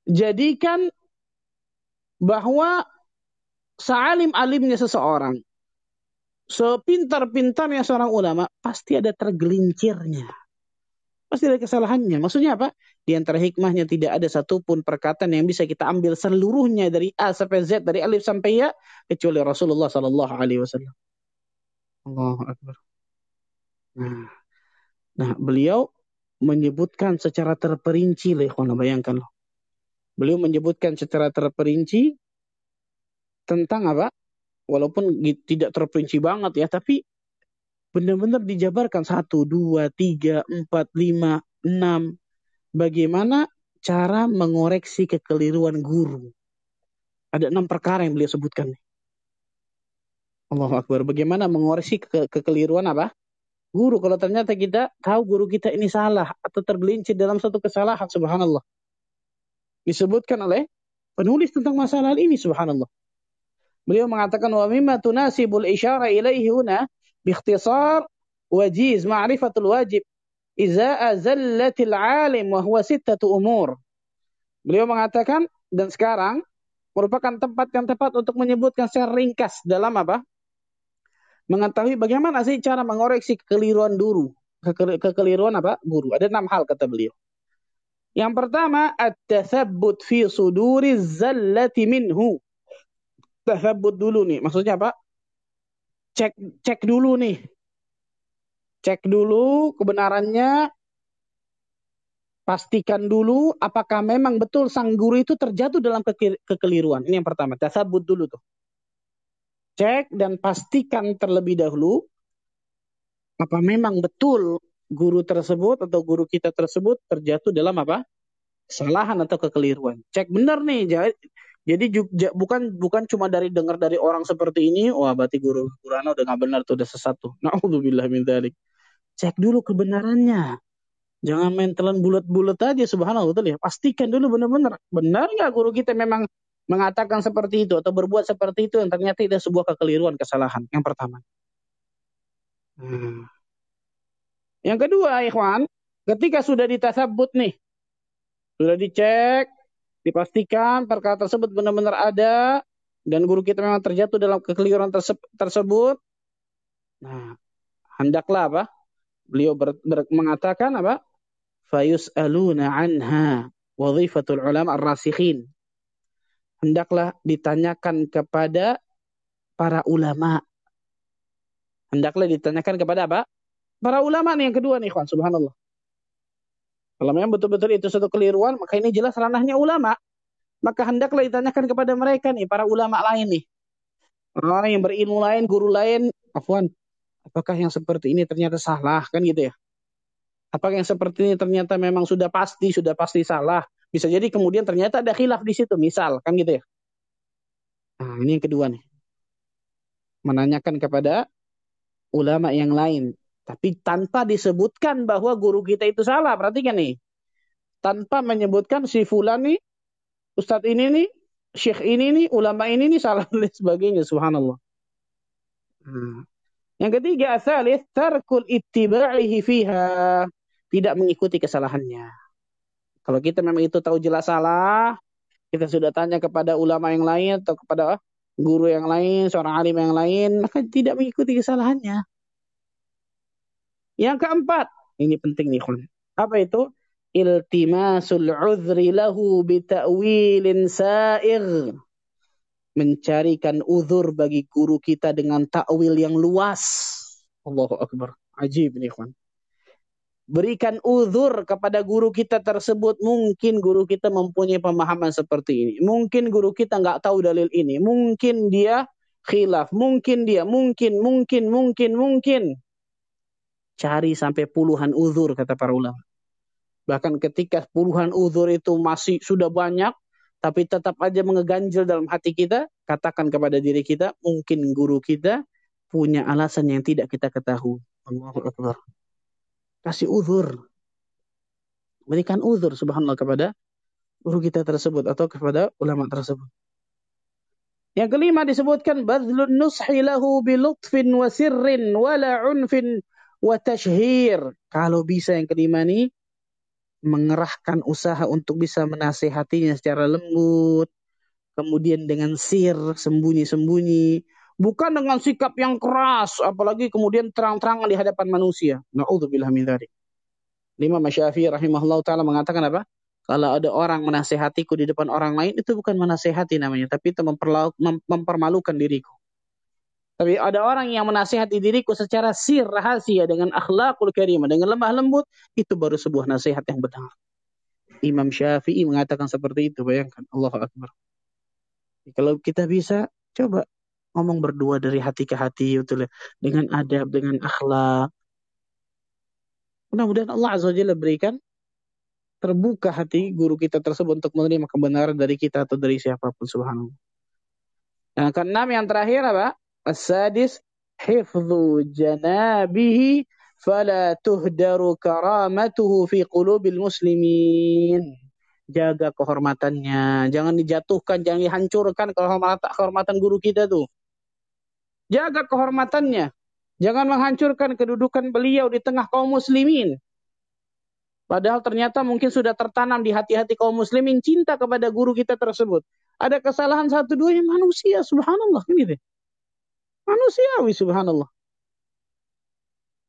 jadikan bahwa sealim-alimnya seseorang, sepintar-pintarnya seorang ulama, pasti ada tergelincirnya. Pasti ada kesalahannya. Maksudnya apa? Di antara hikmahnya tidak ada satupun perkataan yang bisa kita ambil seluruhnya dari A sampai Z, dari alif sampai ya, kecuali Rasulullah Sallallahu Alaihi Wasallam. Allahu Akbar. Nah, Nah, beliau menyebutkan secara terperinci, ikhwan, bayangkan loh. Beliau menyebutkan secara terperinci tentang apa? Walaupun tidak terperinci banget ya, tapi benar-benar dijabarkan satu, dua, tiga, empat, lima, enam. Bagaimana cara mengoreksi kekeliruan guru? Ada enam perkara yang beliau sebutkan. Allahu Akbar. Bagaimana mengoreksi ke kekeliruan apa? Guru kalau ternyata kita tahu guru kita ini salah atau tergelincir dalam satu kesalahan subhanallah. Disebutkan oleh penulis tentang masalah ini subhanallah. Beliau mengatakan wa mimma tunasibul isyara ilaihi huna wajiz ma'rifatul wajib iza azallatil alim wa huwa sittatu umur. Beliau mengatakan dan sekarang merupakan tempat yang tepat untuk menyebutkan secara ringkas dalam apa mengetahui bagaimana sih cara mengoreksi kekeliruan guru. Kekeliruan apa? Guru. Ada enam hal kata beliau. Yang pertama, at-tathabbut fi suduri zallati minhu. Tathabbut dulu nih. Maksudnya apa? Cek cek dulu nih. Cek dulu kebenarannya. Pastikan dulu apakah memang betul sang guru itu terjatuh dalam kekeliruan. Ini yang pertama. Tathabbut dulu tuh cek dan pastikan terlebih dahulu apa memang betul guru tersebut atau guru kita tersebut terjatuh dalam apa? kesalahan atau kekeliruan. Cek benar nih. Jadi bukan bukan cuma dari dengar dari orang seperti ini, wah berarti guru Qur'an udah nggak benar tuh udah sesat tuh. Nauzubillah min dzalik. Cek dulu kebenarannya. Jangan main telan bulat-bulat aja subhanallah betul ya. Pastikan dulu benar-benar benar nggak guru kita memang mengatakan seperti itu atau berbuat seperti itu yang ternyata itu sebuah kekeliruan, kesalahan. Yang pertama. Hmm. Yang kedua, ikhwan, ketika sudah ditasabut nih, sudah dicek, dipastikan perkara tersebut benar-benar ada, dan guru kita memang terjatuh dalam kekeliruan terse tersebut, nah, hendaklah apa? Beliau ber, ber, mengatakan apa? Fayus'aluna anha wadhifatul ulama ar-rasikhin hendaklah ditanyakan kepada para ulama. Hendaklah ditanyakan kepada apa? Para ulama nih yang kedua nih, Ikhwan. Subhanallah. Kalau memang betul-betul itu satu keliruan, maka ini jelas ranahnya ulama. Maka hendaklah ditanyakan kepada mereka nih, para ulama lain nih. Orang yang berilmu lain, guru lain, afwan, apakah yang seperti ini ternyata salah, kan gitu ya. Apakah yang seperti ini ternyata memang sudah pasti, sudah pasti salah. Bisa jadi kemudian ternyata ada khilaf di situ, misal kan gitu ya. Nah, ini yang kedua nih. Menanyakan kepada ulama yang lain, tapi tanpa disebutkan bahwa guru kita itu salah. Perhatikan nih. tanpa menyebutkan si fulani, ustadz ini nih, syekh ini nih, ulama ini nih salah dan sebagainya. Subhanallah. Hmm. Yang ketiga, asalis tarkul ittiba'ihi fiha. Tidak mengikuti kesalahannya. Kalau kita memang itu tahu jelas salah, kita sudah tanya kepada ulama yang lain atau kepada guru yang lain, seorang alim yang lain, maka tidak mengikuti kesalahannya. Yang keempat, ini penting nih, Apa itu? Iltimasul uzri lahu bita'wilin sa'ir mencarikan uzur bagi guru kita dengan takwil yang luas. Allahu Akbar. Ajib nih, kawan. Berikan uzur kepada guru kita tersebut. Mungkin guru kita mempunyai pemahaman seperti ini. Mungkin guru kita nggak tahu dalil ini. Mungkin dia khilaf. Mungkin dia, mungkin, mungkin, mungkin, mungkin. Cari sampai puluhan uzur, kata para ulama. Bahkan ketika puluhan uzur itu masih sudah banyak, tapi tetap aja mengeganjel dalam hati kita, katakan kepada diri kita, mungkin guru kita punya alasan yang tidak kita ketahui. Allahu Akbar. Kasih uzur. Berikan uzur subhanallah kepada guru kita tersebut atau kepada ulama tersebut. Yang kelima disebutkan badlun nushi lahu bilutfin wa sirrin wala unfin wa tashhir. Kalau bisa yang kelima nih mengerahkan usaha untuk bisa menasehatinya secara lembut, kemudian dengan sir, sembunyi-sembunyi, bukan dengan sikap yang keras, apalagi kemudian terang-terangan di hadapan manusia. Na'udzubillah min dzalik. Lima Syafi'i rahimahullah taala mengatakan apa? Kalau ada orang menasehatiku di depan orang lain itu bukan menasehati namanya, tapi itu mempermalukan diriku. Tapi ada orang yang menasihati diriku secara sir rahasia dengan akhlakul karimah, dengan lemah lembut, itu baru sebuah nasihat yang benar. Imam Syafi'i mengatakan seperti itu, bayangkan. Allah Akbar. Kalau kita bisa, coba ngomong berdua dari hati ke hati gitu loh. dengan adab dengan akhlak. Mudah-mudahan Allah azza wajalla berikan terbuka hati guru kita tersebut untuk menerima kebenaran dari kita atau dari siapa pun subhanallah. Nah keenam yang terakhir apa? Asadis hifzu janabihi fala tuhdaru karamatuhu fi qulubil muslimin. Jaga kehormatannya. Jangan dijatuhkan jangan dihancurkan kehormatan kehormatan guru kita tuh jaga kehormatannya jangan menghancurkan kedudukan beliau di tengah kaum muslimin padahal ternyata mungkin sudah tertanam di hati-hati kaum muslimin cinta kepada guru kita tersebut ada kesalahan satu dua yang manusia subhanallah ini deh Manusiawi subhanallah.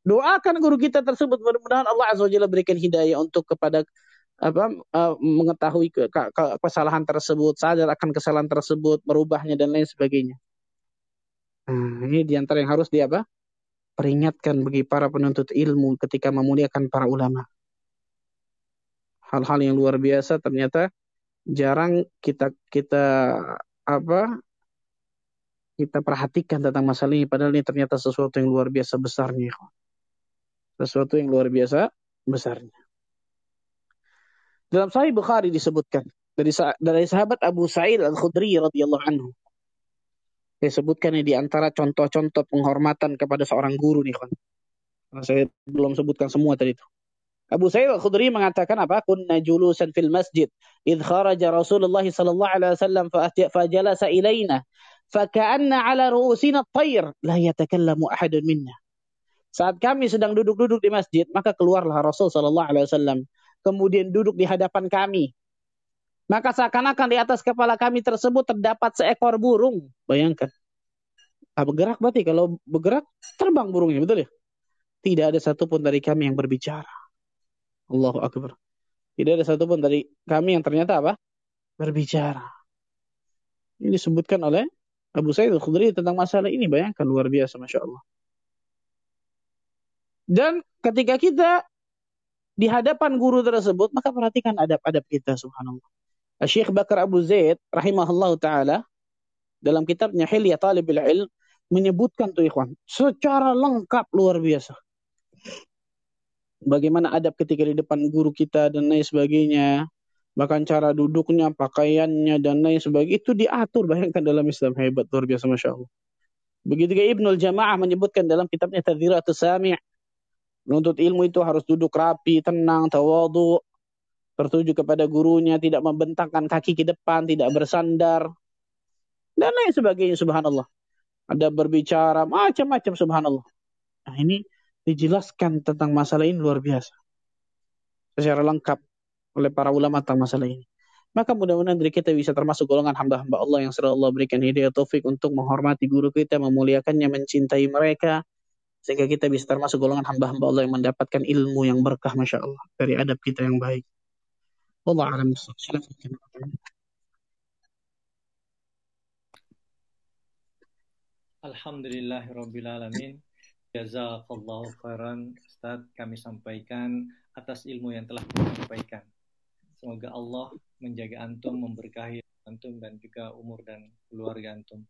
Doakan guru kita tersebut mudah-mudahan Allah Azza Jalla berikan hidayah untuk kepada apa uh, mengetahui ke, ke, ke, kesalahan tersebut, sadar akan kesalahan tersebut, merubahnya dan lain sebagainya. Nah, ini di antara yang harus di apa? Peringatkan bagi para penuntut ilmu ketika memuliakan para ulama. Hal-hal yang luar biasa ternyata jarang kita kita apa kita perhatikan tentang masalah ini padahal ini ternyata sesuatu yang luar biasa besarnya sesuatu yang luar biasa besarnya dalam Sahih Bukhari disebutkan dari dari sahabat Abu Sa'id Al-Khudri radhiyallahu anhu disebutkan di antara contoh-contoh penghormatan kepada seorang guru nih kan saya belum sebutkan semua tadi itu Abu Sa'id Al-Khudri mengatakan apa? Kunna julusan fil masjid. Idh kharaja Rasulullah sallallahu alaihi wasallam fa jalasa ilaina faka'anna ala ru'usina tayr la yatakallamu ahadun minna. Saat kami sedang duduk-duduk di masjid, maka keluarlah Rasul sallallahu alaihi wasallam, kemudian duduk di hadapan kami. Maka seakan-akan di atas kepala kami tersebut terdapat seekor burung. Bayangkan. Ah, bergerak berarti kalau bergerak terbang burungnya, betul ya? Tidak ada satupun dari kami yang berbicara. Allahu Akbar. Tidak ada satupun dari kami yang ternyata apa? Berbicara. Ini disebutkan oleh Abu Sa'id al-Khudri tentang masalah ini. Bayangkan luar biasa, Masya Allah. Dan ketika kita di hadapan guru tersebut, maka perhatikan adab-adab kita, subhanallah. Syekh Bakar Abu Zaid, rahimahullah ta'ala, dalam kitabnya Hilya Talibil Ilm, menyebutkan tuh ikhwan, secara lengkap luar biasa. Bagaimana adab ketika di depan guru kita dan lain sebagainya bahkan cara duduknya, pakaiannya dan lain sebagainya itu diatur bayangkan dalam Islam hebat luar biasa masya Allah. Begitu juga Ibnul Jamaah menyebutkan dalam kitabnya Tadhiratus Sami' menuntut ilmu itu harus duduk rapi, tenang, tawadu. Tertuju kepada gurunya, tidak membentangkan kaki ke depan, tidak bersandar, dan lain sebagainya, subhanallah. Ada berbicara macam-macam, subhanallah. Nah ini dijelaskan tentang masalah ini luar biasa. Secara lengkap oleh para ulama tentang masalah ini. Maka mudah-mudahan diri kita bisa termasuk golongan hamba-hamba Allah yang selalu Allah berikan hidayah taufik untuk menghormati guru kita, memuliakannya, mencintai mereka, sehingga kita bisa termasuk golongan hamba-hamba Allah yang mendapatkan ilmu yang berkah, Masya Allah, dari adab kita yang baik. Allah alam Alhamdulillahirrabbilalamin. Jazakallahu khairan Ustaz kami sampaikan atas ilmu yang telah kami sampaikan. Semoga Allah menjaga antum, memberkahi antum dan juga umur dan keluarga antum.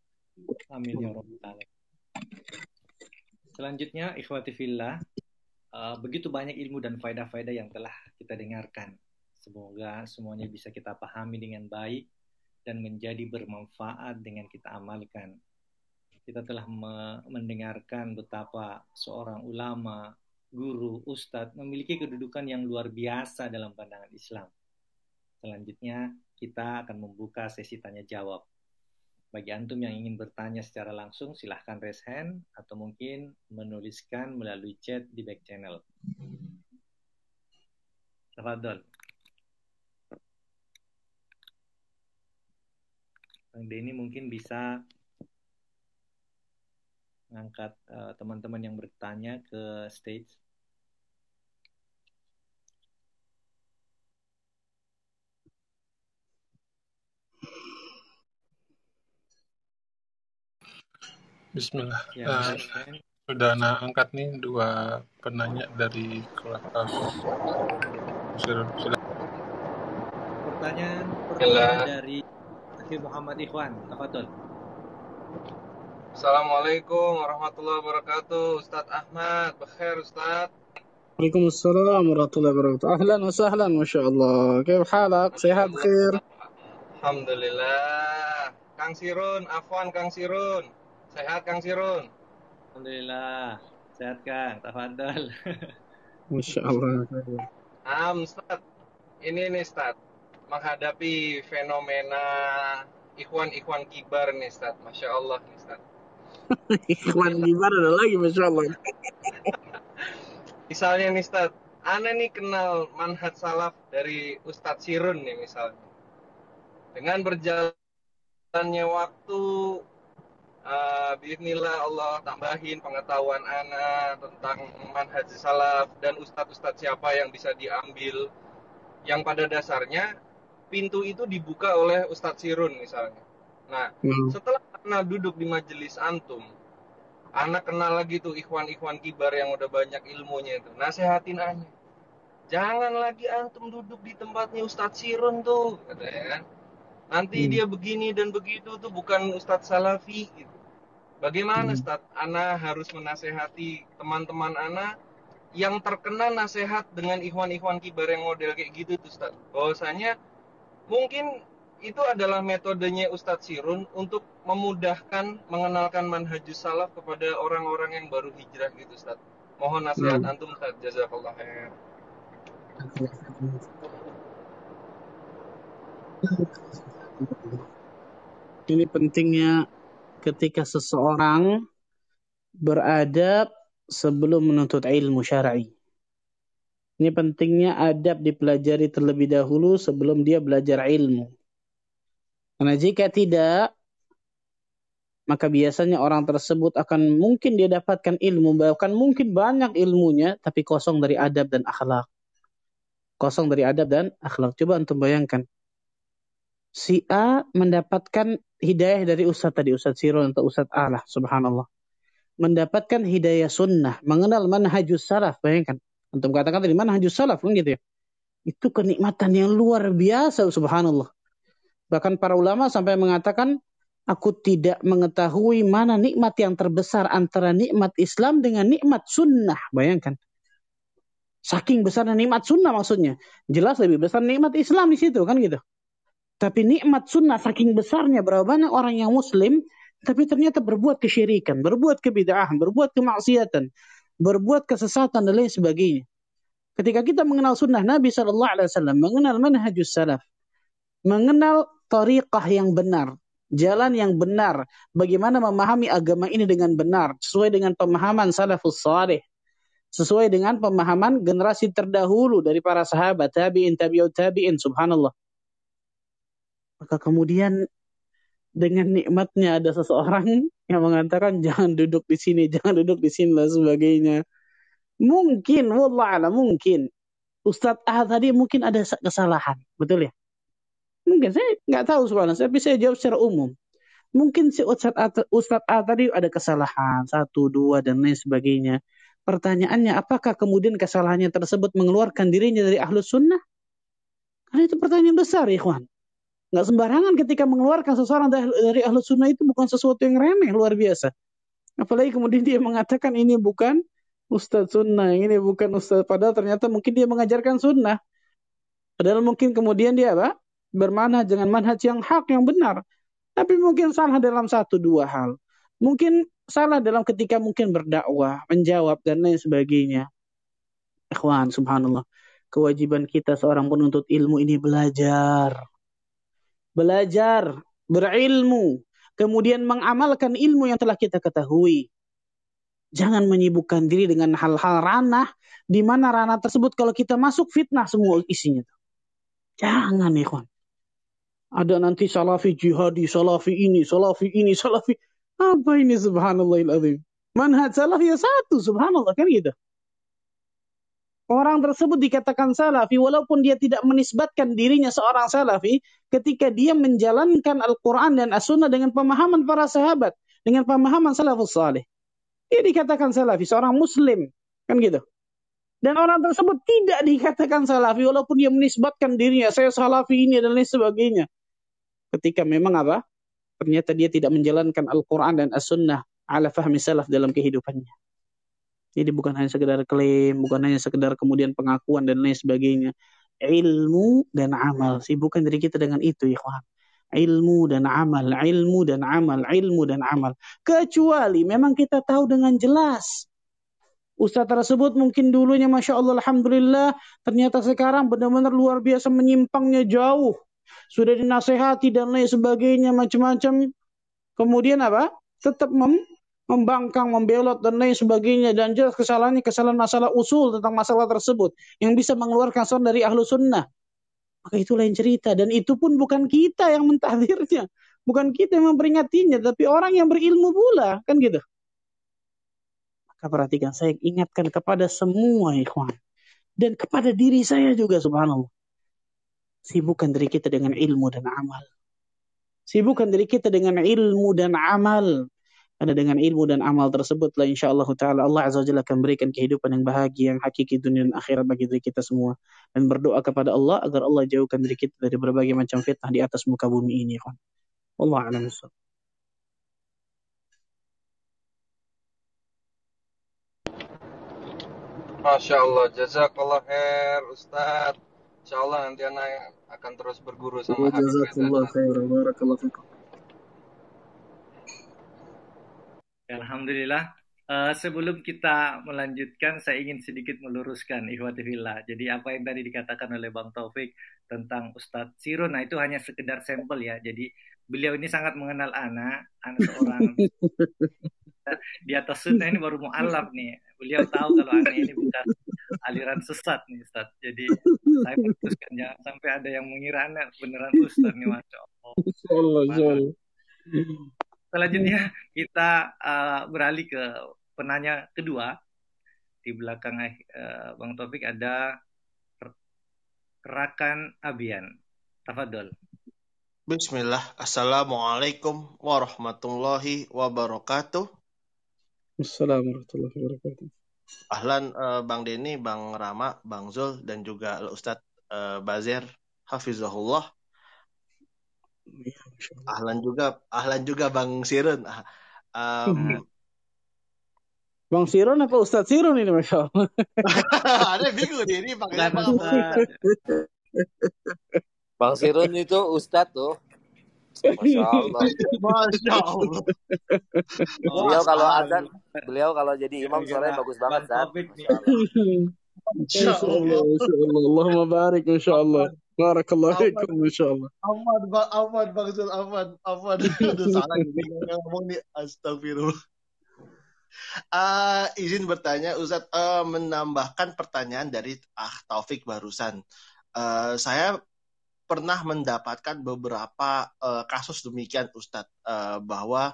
Amin ya rabbal alamin. Selanjutnya ikhwati fillah, uh, begitu banyak ilmu dan faedah-faedah yang telah kita dengarkan. Semoga semuanya bisa kita pahami dengan baik dan menjadi bermanfaat dengan kita amalkan kita telah mendengarkan betapa seorang ulama, guru, ustadz memiliki kedudukan yang luar biasa dalam pandangan Islam. Selanjutnya, kita akan membuka sesi tanya jawab. Bagi antum yang ingin bertanya secara langsung, silahkan raise hand atau mungkin menuliskan melalui chat di back channel. Tafadol. Bang Denny mungkin bisa ngangkat uh, teman-teman yang bertanya ke stage. Bismillah. Ya, uh, sudah ana angkat nih dua penanya dari kelas Pertanyaan pertama dari Akhir Muhammad Ikhwan, Tafadol. Assalamualaikum warahmatullahi wabarakatuh Ustadz Ahmad. Bekhair Ustadz. Waalaikumsalam warahmatullahi wabarakatuh. Ahlan wa sahlan Masya Allah Kaya halak? Sehat khair? Alhamdulillah. Kang Sirun Afwan Kang Sirun. Sehat Kang Sirun? Alhamdulillah. Sehat Kang. Tafadal Masya Allah Am Ustadz. Ini nih Ustadz Menghadapi fenomena Ikhwan-ikhwan kibar nih Ustadz Masya Allah nih Ustadz Ikhwan gimana ada lagi Masya Allah. misalnya nih Ustaz, Ana nih kenal manhaj salaf dari Ustadz Sirun nih misalnya. Dengan berjalannya waktu, uh, Bismillah Allah tambahin pengetahuan Ana tentang manhaj salaf dan Ustadz-Ustadz siapa yang bisa diambil. Yang pada dasarnya pintu itu dibuka oleh Ustadz Sirun misalnya. Nah, hmm. setelah pernah duduk di majelis antum anak kenal lagi tuh ikhwan-ikhwan kibar yang udah banyak ilmunya itu nasehatin aja jangan lagi antum duduk di tempatnya Ustadz Sirun tuh katanya kan nanti hmm. dia begini dan begitu tuh bukan Ustadz Salafi gitu bagaimana hmm. Ustadz Ana harus menasehati teman-teman Ana yang terkena nasihat dengan ikhwan-ikhwan kibar yang model kayak gitu tuh Ustadz bahwasanya mungkin itu adalah metodenya Ustadz Sirun untuk memudahkan mengenalkan manhajus salaf kepada orang-orang yang baru hijrah gitu Ustadz. Mohon nasihat hmm. antum Ustadz. Jazakallah khair. Ini pentingnya ketika seseorang beradab sebelum menuntut ilmu syar'i. Ini pentingnya adab dipelajari terlebih dahulu sebelum dia belajar ilmu. Karena jika tidak, maka biasanya orang tersebut akan mungkin dia dapatkan ilmu, bahkan mungkin banyak ilmunya, tapi kosong dari adab dan akhlak. Kosong dari adab dan akhlak. Coba untuk bayangkan. Si A mendapatkan hidayah dari Ustadz tadi, Ustadz Sirul atau Ustadz A lah, subhanallah. Mendapatkan hidayah sunnah, mengenal manhajus salaf, bayangkan. Untuk mengatakan tadi manhajus salaf, kan gitu ya. Itu kenikmatan yang luar biasa, subhanallah Bahkan para ulama sampai mengatakan, aku tidak mengetahui mana nikmat yang terbesar antara nikmat Islam dengan nikmat sunnah. Bayangkan. Saking besarnya nikmat sunnah maksudnya. Jelas lebih besar nikmat Islam di situ kan gitu. Tapi nikmat sunnah saking besarnya berapa banyak orang yang muslim tapi ternyata berbuat kesyirikan, berbuat kebidahan, berbuat kemaksiatan, berbuat kesesatan dan lain sebagainya. Ketika kita mengenal sunnah Nabi Shallallahu Alaihi Wasallam, mengenal manhajus salaf, mengenal tariqah yang benar, jalan yang benar, bagaimana memahami agama ini dengan benar, sesuai dengan pemahaman salafus salih, sesuai dengan pemahaman generasi terdahulu dari para sahabat, tabi'in, tabi'ut tabi'in, subhanallah. Maka kemudian dengan nikmatnya ada seseorang yang mengatakan jangan duduk di sini, jangan duduk di sini dan sebagainya. Mungkin, wallah mungkin. Ustadz A tadi mungkin ada kesalahan, betul ya? Mungkin saya nggak tahu subhanallah, tapi saya jawab secara umum. Mungkin si Ustadz A, Ustadz A tadi ada kesalahan, satu, dua, dan lain sebagainya. Pertanyaannya, apakah kemudian kesalahannya tersebut mengeluarkan dirinya dari ahlus sunnah? Karena itu pertanyaan besar, ikhwan. Nggak sembarangan ketika mengeluarkan seseorang dari ahlus sunnah itu bukan sesuatu yang remeh, luar biasa. Apalagi kemudian dia mengatakan ini bukan Ustadz sunnah, ini bukan Ustadz. Padahal ternyata mungkin dia mengajarkan sunnah. Padahal mungkin kemudian dia apa? Bermanhaj dengan manhaj yang hak, yang benar. Tapi mungkin salah dalam satu dua hal. Mungkin salah dalam ketika mungkin berdakwah, menjawab, dan lain sebagainya. Ikhwan, subhanallah. Kewajiban kita seorang penuntut ilmu ini belajar. Belajar, berilmu. Kemudian mengamalkan ilmu yang telah kita ketahui Jangan menyibukkan diri dengan hal-hal ranah di mana ranah tersebut kalau kita masuk fitnah semua isinya. Jangan ikhwan. Ada nanti salafi jihadi, salafi ini, salafi ini, salafi. Apa ini subhanallahiladzim. Manhaj salafi ya satu subhanallah kan gitu. Orang tersebut dikatakan salafi walaupun dia tidak menisbatkan dirinya seorang salafi ketika dia menjalankan Al-Quran dan As-Sunnah dengan pemahaman para sahabat. Dengan pemahaman salafus salih. Dia dikatakan salafi, seorang muslim. Kan gitu. Dan orang tersebut tidak dikatakan salafi walaupun dia menisbatkan dirinya, saya salafi ini dan lain sebagainya. Ketika memang apa? Ternyata dia tidak menjalankan Al-Quran dan As-Sunnah ala fahmi salaf dalam kehidupannya. Jadi bukan hanya sekedar klaim, bukan hanya sekedar kemudian pengakuan dan lain sebagainya. Ilmu dan amal. Sibukkan diri kita dengan itu, ikhwan ilmu dan amal, ilmu dan amal, ilmu dan amal. Kecuali memang kita tahu dengan jelas. Ustaz tersebut mungkin dulunya Masya Allah Alhamdulillah. Ternyata sekarang benar-benar luar biasa menyimpangnya jauh. Sudah dinasehati dan lain sebagainya macam-macam. Kemudian apa? Tetap mem membangkang, membelot dan lain sebagainya dan jelas kesalahannya kesalahan masalah usul tentang masalah tersebut yang bisa mengeluarkan seorang dari ahlu sunnah maka itu lain cerita. Dan itu pun bukan kita yang mentahdirnya. Bukan kita yang memperingatinya, tapi orang yang berilmu pula. Kan gitu. Maka perhatikan, saya ingatkan kepada semua ikhwan. Dan kepada diri saya juga subhanallah. Sibukkan diri kita dengan ilmu dan amal. Sibukkan diri kita dengan ilmu dan amal. Karena dengan ilmu dan amal tersebutlah insya Allah Ta'ala Allah Azza wa Jalla akan berikan kehidupan yang bahagia, yang hakiki dunia dan akhirat bagi diri kita semua. Dan berdoa kepada Allah agar Allah jauhkan diri kita dari berbagai macam fitnah di atas muka bumi ini. Allah alam Masya Allah, jazakallah khair Ustaz. Insya Allah nanti anak akan terus berguru sama Jazakallah khair, barakallah fikum. Alhamdulillah. Uh, sebelum kita melanjutkan, saya ingin sedikit meluruskan ikhwati fillah. Jadi apa yang tadi dikatakan oleh Bang Taufik tentang Ustadz Sirun, nah itu hanya sekedar sampel ya. Jadi beliau ini sangat mengenal anak, anak seorang di atas sunnah ini baru mu'alaf nih. Beliau tahu kalau anak ini bukan aliran sesat nih Ustaz. Jadi saya putuskan jangan sampai ada yang mengira anak beneran Ustaz nih Masya Allah. Allah. Selanjutnya kita uh, beralih ke penanya kedua. Di belakang uh, Bang Taufik ada Kerakan Abian. Tafadol. Bismillah. Assalamualaikum warahmatullahi wabarakatuh. Assalamualaikum warahmatullahi wabarakatuh. Ahlan uh, Bang Denny, Bang Rama, Bang Zul, dan juga Ustadz uh, Bazir Hafizahullah. Ahlan juga, ahlan juga Bang Sirun. Um, Bang Sirun apa Ustadz Sirun ini Masya Allah? Ada bingung nih, ini panggilnya Bang Bang Sirun itu Ustadz tuh. Masya Allah. Masya Allah. Beliau kalau azan, beliau kalau jadi imam suaranya bagus banget, Ustaz. Insya Allah, Insya Allah. Allahumma barik, Insya Allah. Barakallahu fikum, Insya Allah. Aman, aman, bang Zul, aman, aman. Aduh, salah nih ngomong nih. Astagfirullah. Uh, izin bertanya, Ustadz, uh, menambahkan pertanyaan dari Ah Taufik barusan. Uh, saya pernah mendapatkan beberapa uh, kasus demikian, Ustadz, uh, bahwa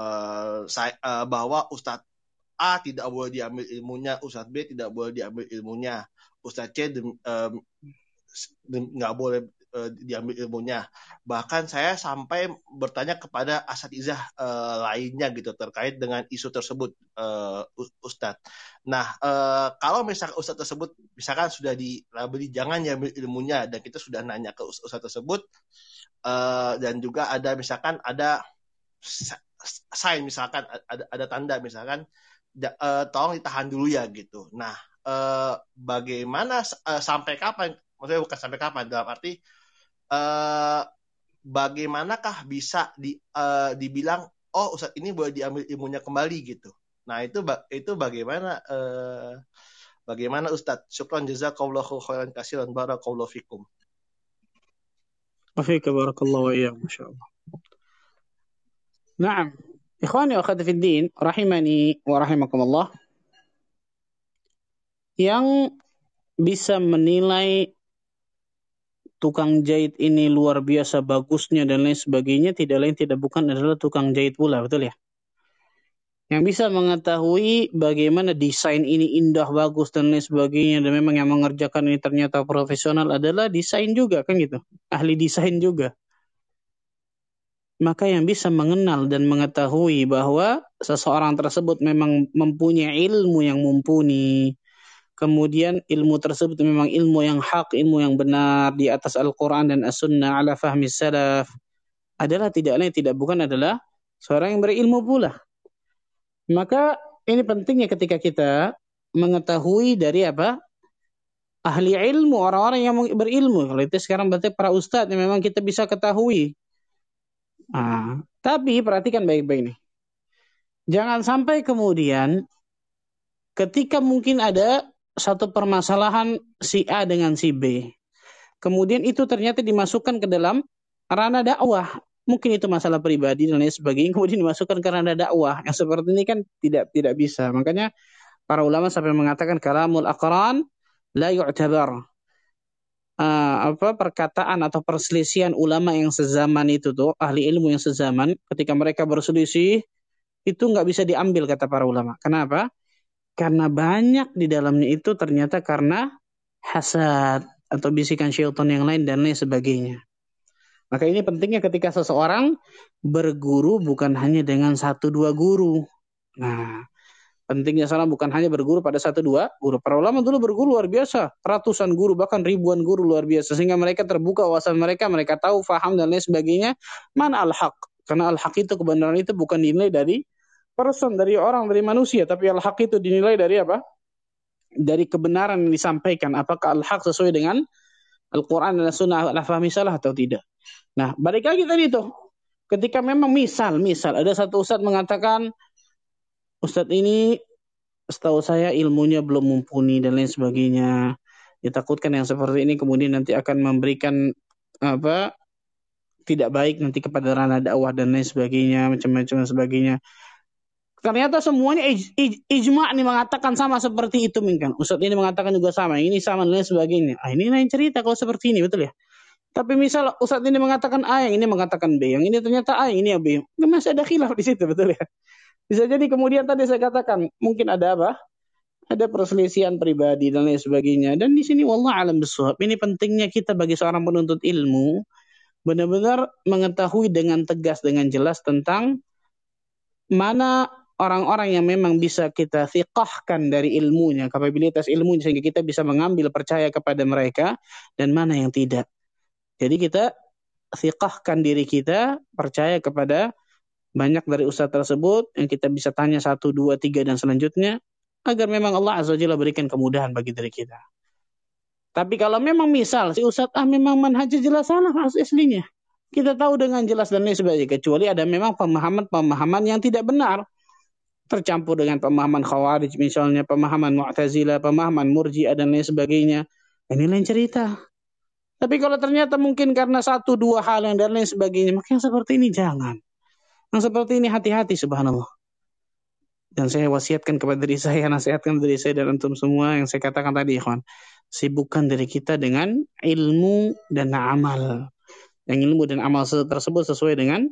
uh, saya uh, bahwa Ustadz A tidak boleh diambil ilmunya, Ustadz B tidak boleh diambil ilmunya, Ustadz C nggak boleh uh, diambil ilmunya. Bahkan saya sampai bertanya kepada asatizah uh, lainnya gitu terkait dengan isu tersebut, uh, Ustadz. Nah, uh, kalau misalkan Ustadz tersebut misalkan sudah dilabeli jangan diambil ilmunya dan kita sudah nanya ke Ustadz tersebut uh, dan juga ada misalkan ada sign misalkan ada ada tanda misalkan uh, tolong ditahan dulu ya gitu. Nah, uh, bagaimana uh, sampai kapan? Maksudnya bukan sampai kapan dalam arti uh, bagaimanakah bisa di, uh, dibilang oh Ustadz ini boleh diambil ilmunya kembali gitu. Nah, itu itu bagaimana uh, bagaimana Ustadz? Syukran jazakallahu khairan kasiran barakallahu fikum. Iyyakum insyaallah. Naam. Ikhwani wa akhwati din, rahimani wa rahimakumullah. Yang bisa menilai tukang jahit ini luar biasa bagusnya dan lain sebagainya tidak lain tidak bukan adalah tukang jahit pula, betul ya? Yang bisa mengetahui bagaimana desain ini indah, bagus dan lain sebagainya dan memang yang mengerjakan ini ternyata profesional adalah desain juga kan gitu. Ahli desain juga maka yang bisa mengenal dan mengetahui bahwa seseorang tersebut memang mempunyai ilmu yang mumpuni. Kemudian ilmu tersebut memang ilmu yang hak, ilmu yang benar di atas Al-Quran dan As-Sunnah ala fahmi salaf. Adalah tidak lain tidak bukan adalah seorang yang berilmu pula. Maka ini pentingnya ketika kita mengetahui dari apa? Ahli ilmu, orang-orang yang berilmu. Kalau itu sekarang berarti para ustadz yang memang kita bisa ketahui Nah, tapi perhatikan baik-baik nih. Jangan sampai kemudian ketika mungkin ada satu permasalahan si A dengan si B. Kemudian itu ternyata dimasukkan ke dalam ranah dakwah. Mungkin itu masalah pribadi dan lain sebagainya. Kemudian dimasukkan ke ranah dakwah. Yang seperti ini kan tidak tidak bisa. Makanya para ulama sampai mengatakan kalamul aqran la yu'tabar uh, apa perkataan atau perselisihan ulama yang sezaman itu tuh ahli ilmu yang sezaman ketika mereka berselisih itu nggak bisa diambil kata para ulama. Kenapa? Karena banyak di dalamnya itu ternyata karena hasad atau bisikan syaitan yang lain dan lain sebagainya. Maka ini pentingnya ketika seseorang berguru bukan hanya dengan satu dua guru. Nah, Pentingnya salam bukan hanya berguru pada satu dua guru. Para ulama dulu berguru luar biasa, ratusan guru bahkan ribuan guru luar biasa sehingga mereka terbuka wawasan mereka, mereka tahu, faham dan lain sebagainya. Mana al-haq? Karena al-haq itu kebenaran itu bukan dinilai dari person, dari orang, dari manusia, tapi al-haq itu dinilai dari apa? Dari kebenaran yang disampaikan. Apakah al-haq sesuai dengan Al-Quran dan Sunnah al-fahmi salah atau tidak? Nah, balik lagi tadi tuh. Ketika memang misal, misal ada satu ustadz mengatakan Ustadz ini setahu saya ilmunya belum mumpuni dan lain sebagainya. Ditakutkan yang seperti ini kemudian nanti akan memberikan apa tidak baik nanti kepada ranah dakwah dan lain sebagainya, macam-macam dan sebagainya. Ternyata semuanya ij, ij, ijma nih mengatakan sama seperti itu mungkin. Ustadz ini mengatakan juga sama, ini sama dan lain sebagainya. Ah, ini lain cerita kalau seperti ini, betul ya? Tapi misal Ustadz ini mengatakan A, yang ini mengatakan B, yang ini ternyata A, yang ini B. Masih ada khilaf di situ, betul ya? Bisa jadi kemudian tadi saya katakan mungkin ada apa? Ada perselisihan pribadi dan lain sebagainya. Dan di sini wallah alam bisawab. Ini pentingnya kita bagi seorang penuntut ilmu benar-benar mengetahui dengan tegas dengan jelas tentang mana orang-orang yang memang bisa kita fiqahkan dari ilmunya, kapabilitas ilmunya sehingga kita bisa mengambil percaya kepada mereka dan mana yang tidak. Jadi kita fiqahkan diri kita, percaya kepada banyak dari ustadz tersebut yang kita bisa tanya satu, dua, tiga, dan selanjutnya agar memang Allah Azza Jalla berikan kemudahan bagi diri kita. Tapi kalau memang misal si ustadz ah memang manhaj jelas salah aslinya. Kita tahu dengan jelas dan lain sebagainya. Kecuali ada memang pemahaman-pemahaman yang tidak benar. Tercampur dengan pemahaman khawarij misalnya, pemahaman mu'tazilah, pemahaman murji'ah dan lain sebagainya. Ini lain cerita. Tapi kalau ternyata mungkin karena satu dua hal yang dan lain sebagainya, maka yang seperti ini jangan. Yang seperti ini hati-hati subhanallah. Dan saya wasiatkan kepada diri saya, nasihatkan diri saya dan untuk semua yang saya katakan tadi, ikhwan. Sibukkan diri kita dengan ilmu dan amal. Yang ilmu dan amal tersebut sesuai dengan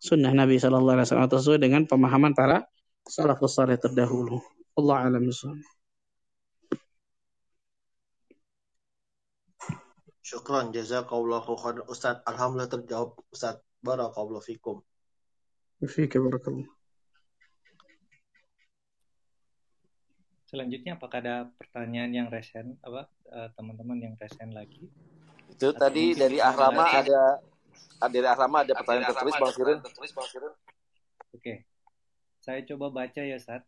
sunnah Nabi Shallallahu Alaihi Wasallam sesuai dengan pemahaman para salafus saleh terdahulu. Allah alam Syukran jazakallahu khairan Ustaz. Alhamdulillah terjawab Ustaz. Barakallahu fikum. Fika barakallahu. Selanjutnya apakah ada pertanyaan yang resen apa eh, teman-teman yang resen lagi? Itu Atau tadi dari Ahrama ada ada dari Ahrama ada pertanyaan tertulis Bang Sirun. Oke. Saya coba baca ya, Ustaz.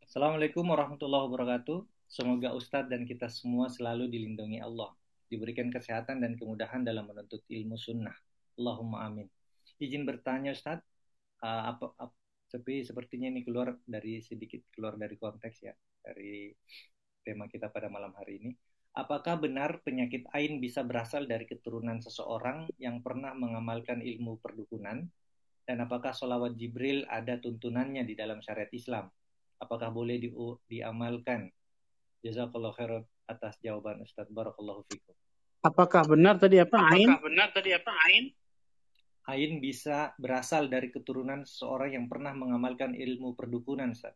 Assalamualaikum warahmatullahi wabarakatuh. Semoga Ustadz dan kita semua selalu dilindungi Allah, diberikan kesehatan dan kemudahan dalam menuntut ilmu sunnah. Allahumma amin. Izin bertanya Ustadz, uh, apa, apa tapi sepertinya ini keluar dari sedikit keluar dari konteks ya dari tema kita pada malam hari ini. Apakah benar penyakit ain bisa berasal dari keturunan seseorang yang pernah mengamalkan ilmu perdukunan? Dan apakah sholawat Jibril ada tuntunannya di dalam syariat Islam? Apakah boleh di, diamalkan? Jazakallah khairan atas jawaban Ustaz. Barakallahu fikum. Apakah benar tadi apa ain? Apakah benar tadi apa ain? Ain bisa berasal dari keturunan seseorang yang pernah mengamalkan ilmu perdukunan, Ustaz.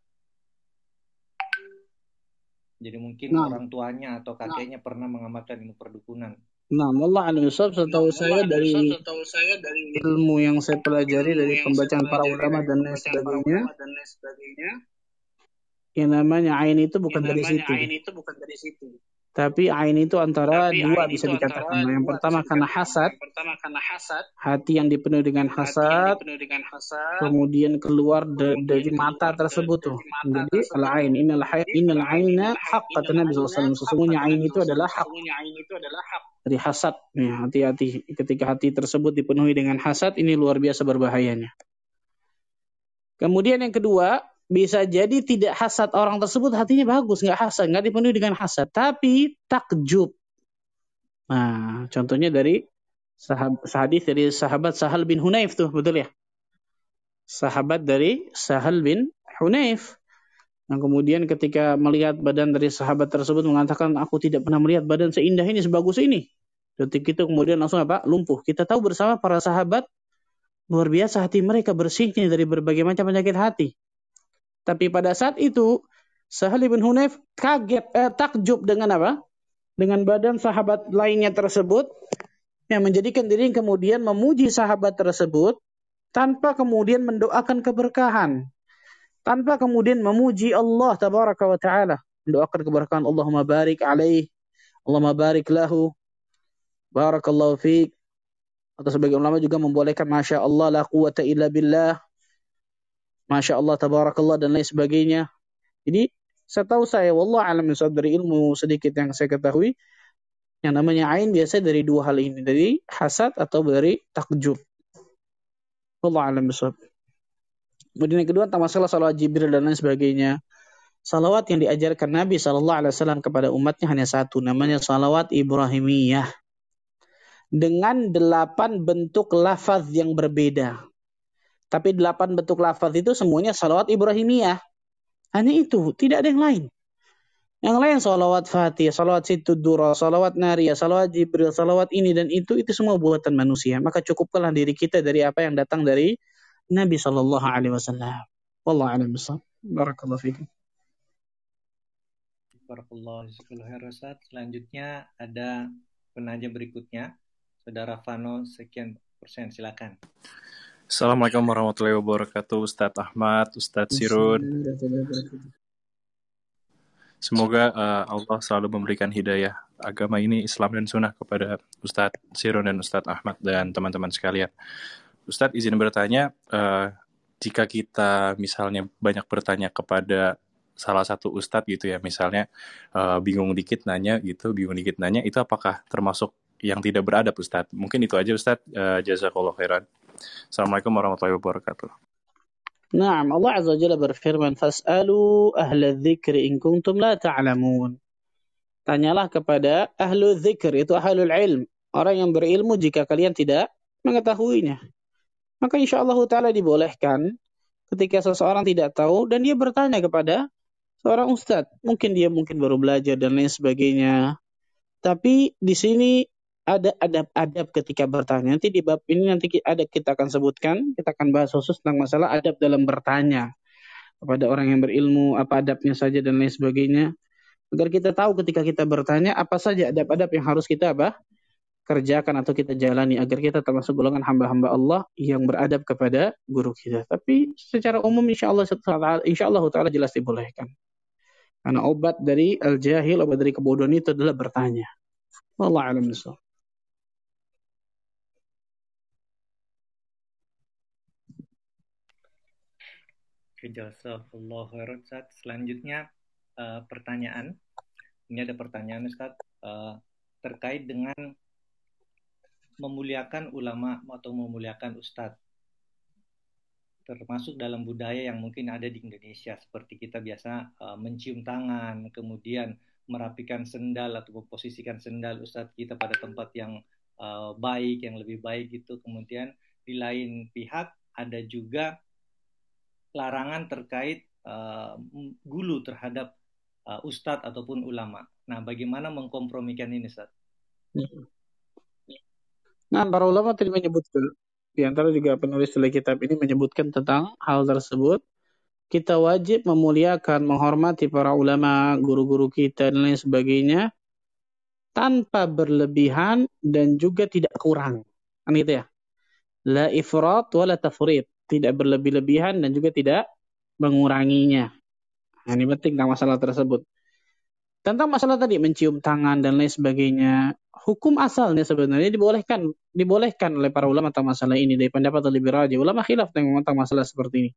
Jadi mungkin nah. orang tuanya atau kakeknya nah. pernah mengamalkan ilmu perdukunan. Nah, Allah alam setahu setahu saya dari ilmu yang saya pelajari dari pembacaan para ulama dan lain sebagainya. Yang namanya ain itu bukan dari situ. Tapi ain itu antara Tapi dua bisa dikatakan. Yang pertama karena hasad. Hati yang dipenuhi dengan hasad. Kemudian keluar dari mata tersebut tuh. Jadi al ain aina hak kata Nabi. Sesungguhnya ain itu adalah hak. ain itu adalah hak. Dari hasad. Ya, hati-hati ketika hati tersebut dipenuhi dengan hasad ini luar biasa berbahayanya. Kemudian yang kedua, bisa jadi tidak hasad orang tersebut hatinya bagus, nggak hasad, nggak dipenuhi dengan hasad, tapi takjub. Nah, contohnya dari sahab, hadis dari sahabat Sahal bin Hunayf tuh, betul ya? Sahabat dari Sahal bin Hunayf. Nah, kemudian ketika melihat badan dari sahabat tersebut mengatakan, aku tidak pernah melihat badan seindah ini, sebagus ini. Detik itu kemudian langsung apa? Lumpuh. Kita tahu bersama para sahabat, luar biasa hati mereka bersihnya dari berbagai macam penyakit hati. Tapi pada saat itu Sahal bin Hunayf kaget, eh, takjub dengan apa? Dengan badan sahabat lainnya tersebut yang menjadikan diri kemudian memuji sahabat tersebut tanpa kemudian mendoakan keberkahan. Tanpa kemudian memuji Allah tabaraka wa taala. Mendoakan keberkahan Allahumma barik alaih. Allahumma barik lahu. Barakallahu fiik. Atau sebagian ulama juga membolehkan Masya Allah la quwata illa billah. Masya Allah, tabarakallah, dan lain sebagainya. Saya tahu saya, wallah alam dari ilmu sedikit yang saya ketahui, yang namanya ain biasa dari dua hal ini, dari hasad atau dari takjub. Allah alam bisawab. Kemudian yang kedua tentang masalah salawat Jibril dan lain sebagainya. Salawat yang diajarkan Nabi Wasallam kepada umatnya hanya satu, namanya salawat Ibrahimiyah. Dengan delapan bentuk lafaz yang berbeda. Tapi delapan bentuk lafaz itu semuanya salawat Ibrahimiyah. Hanya itu, tidak ada yang lain. Yang lain salawat fatih, salawat situdura, salawat nariyah, salawat jibril, salawat ini dan itu, itu semua buatan manusia. Maka cukupkanlah diri kita dari apa yang datang dari Nabi Shallallahu Alaihi Wasallam. Wallahu a'lam Barakallahu fiikum. Barakallahu Selanjutnya ada penanya berikutnya. Saudara Fano, sekian persen, silakan. Assalamualaikum warahmatullahi wabarakatuh, Ustadz Ahmad, Ustadz Sirun. Semoga uh, Allah selalu memberikan hidayah agama ini, Islam dan Sunnah kepada Ustadz Sirun dan Ustadz Ahmad dan teman-teman sekalian. Ustadz izin bertanya, uh, jika kita misalnya banyak bertanya kepada salah satu Ustadz gitu ya, misalnya uh, bingung dikit nanya gitu, bingung dikit nanya, itu apakah termasuk yang tidak beradab Ustadz? Mungkin itu aja Ustadz, uh, jazakallah khairan. Assalamualaikum warahmatullahi wabarakatuh. Naam, Allah Azza Jalla berfirman, "Fas'alu ahla dzikri in kuntum la ta'lamun." Tanyalah kepada ahlu dzikr, itu ahlul ilm, orang yang berilmu jika kalian tidak mengetahuinya. Maka insya Allah Ta'ala dibolehkan ketika seseorang tidak tahu dan dia bertanya kepada seorang ustadz. Mungkin dia mungkin baru belajar dan lain sebagainya. Tapi di sini ada adab-adab ketika bertanya. Nanti di bab ini nanti ada kita akan sebutkan, kita akan bahas khusus tentang masalah adab dalam bertanya kepada orang yang berilmu, apa adabnya saja dan lain sebagainya. Agar kita tahu ketika kita bertanya apa saja adab-adab yang harus kita apa? kerjakan atau kita jalani agar kita termasuk golongan hamba-hamba Allah yang beradab kepada guru kita. Tapi secara umum insya Allah insya Allah taala jelas dibolehkan. Karena obat dari al-jahil, obat dari kebodohan itu adalah bertanya. Wallah alam Jazakallah khairan Ustaz. Selanjutnya uh, pertanyaan. Ini ada pertanyaan Ustaz uh, terkait dengan memuliakan ulama atau memuliakan ustadz termasuk dalam budaya yang mungkin ada di Indonesia seperti kita biasa uh, mencium tangan kemudian merapikan sendal atau memposisikan sendal ustadz kita pada tempat yang uh, baik yang lebih baik gitu kemudian di lain pihak ada juga larangan terkait uh, gulu terhadap uh, ustadz ataupun ulama. Nah, bagaimana mengkompromikan ini, Ustaz? Nah, para ulama tadi menyebutkan, di antara juga penulis dari kitab ini menyebutkan tentang hal tersebut. Kita wajib memuliakan, menghormati para ulama, guru-guru kita, dan lain sebagainya, tanpa berlebihan dan juga tidak kurang. Kan gitu ya? La ifrat wa la tafrid tidak berlebih-lebihan dan juga tidak menguranginya. Nah, ini penting tentang masalah tersebut. Tentang masalah tadi mencium tangan dan lain sebagainya, hukum asalnya sebenarnya dibolehkan dibolehkan oleh para ulama tentang masalah ini dari pendapat lebih rajih. Ulama khilaf tentang masalah seperti ini.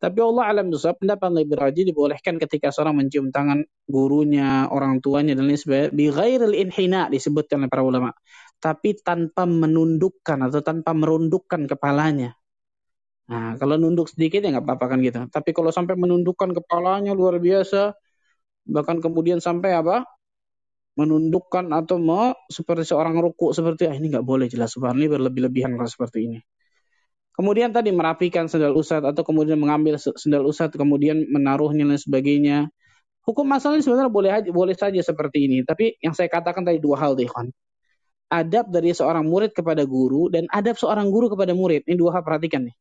Tapi Allah alam besar pendapat lebih rajih dibolehkan ketika seorang mencium tangan gurunya, orang tuanya dan lain sebagainya. Bi ghairil inhina disebutkan oleh para ulama. Tapi tanpa menundukkan atau tanpa merundukkan kepalanya. Nah, kalau nunduk sedikit ya nggak apa-apa kan gitu. Tapi kalau sampai menundukkan kepalanya luar biasa, bahkan kemudian sampai apa? Menundukkan atau mau seperti seorang ruku seperti ah, ini nggak boleh jelas ini berlebih-lebihan seperti ini. Kemudian tadi merapikan sendal usat atau kemudian mengambil sendal usat kemudian menaruhnya dan sebagainya. Hukum masalahnya sebenarnya boleh boleh saja seperti ini. Tapi yang saya katakan tadi dua hal deh kan. Adab dari seorang murid kepada guru dan adab seorang guru kepada murid. Ini dua hal perhatikan nih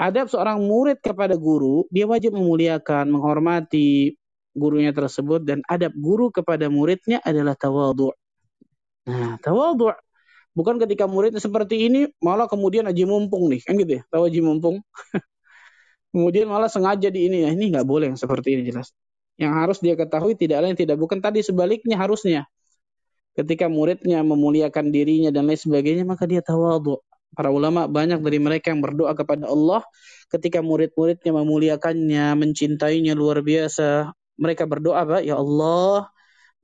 adab seorang murid kepada guru, dia wajib memuliakan, menghormati gurunya tersebut dan adab guru kepada muridnya adalah tawadhu. Nah, tawadhu bukan ketika muridnya seperti ini malah kemudian aji mumpung nih, kan gitu ya? Tahu aji mumpung? kemudian malah sengaja di ini ya, ini nggak boleh yang seperti ini jelas. Yang harus dia ketahui tidak lain tidak bukan tadi sebaliknya harusnya. Ketika muridnya memuliakan dirinya dan lain sebagainya, maka dia tawadhu. Para ulama banyak dari mereka yang berdoa kepada Allah ketika murid-muridnya memuliakannya, mencintainya luar biasa. Mereka berdoa, Pak, ya Allah,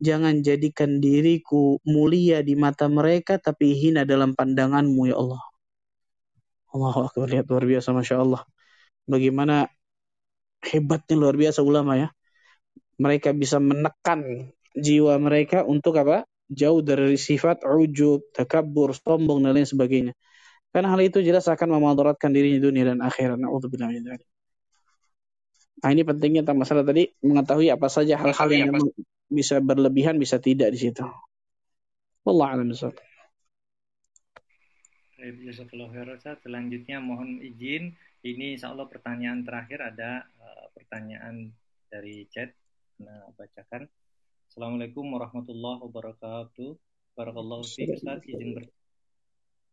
jangan jadikan diriku mulia di mata mereka tapi hina dalam pandanganmu ya Allah. Allahu Akbar, lihat luar biasa Masya Allah. Bagaimana hebatnya luar biasa ulama ya. Mereka bisa menekan jiwa mereka untuk apa? Jauh dari sifat ujub, takabur, sombong dan lain sebagainya. Karena hal itu jelas akan memadaratkan dirinya dunia dan akhirat. Na'udzubillah min dzalik. Nah, ini pentingnya tentang masalah tadi mengetahui apa saja hal-hal yang memang bisa berlebihan, bisa tidak di situ. Wallah alam Selanjutnya mohon izin, ini insya Allah pertanyaan terakhir ada uh, pertanyaan dari chat. Nah, bacakan. Assalamualaikum warahmatullahi wabarakatuh. Barakallahu fiik Ustaz, izin ber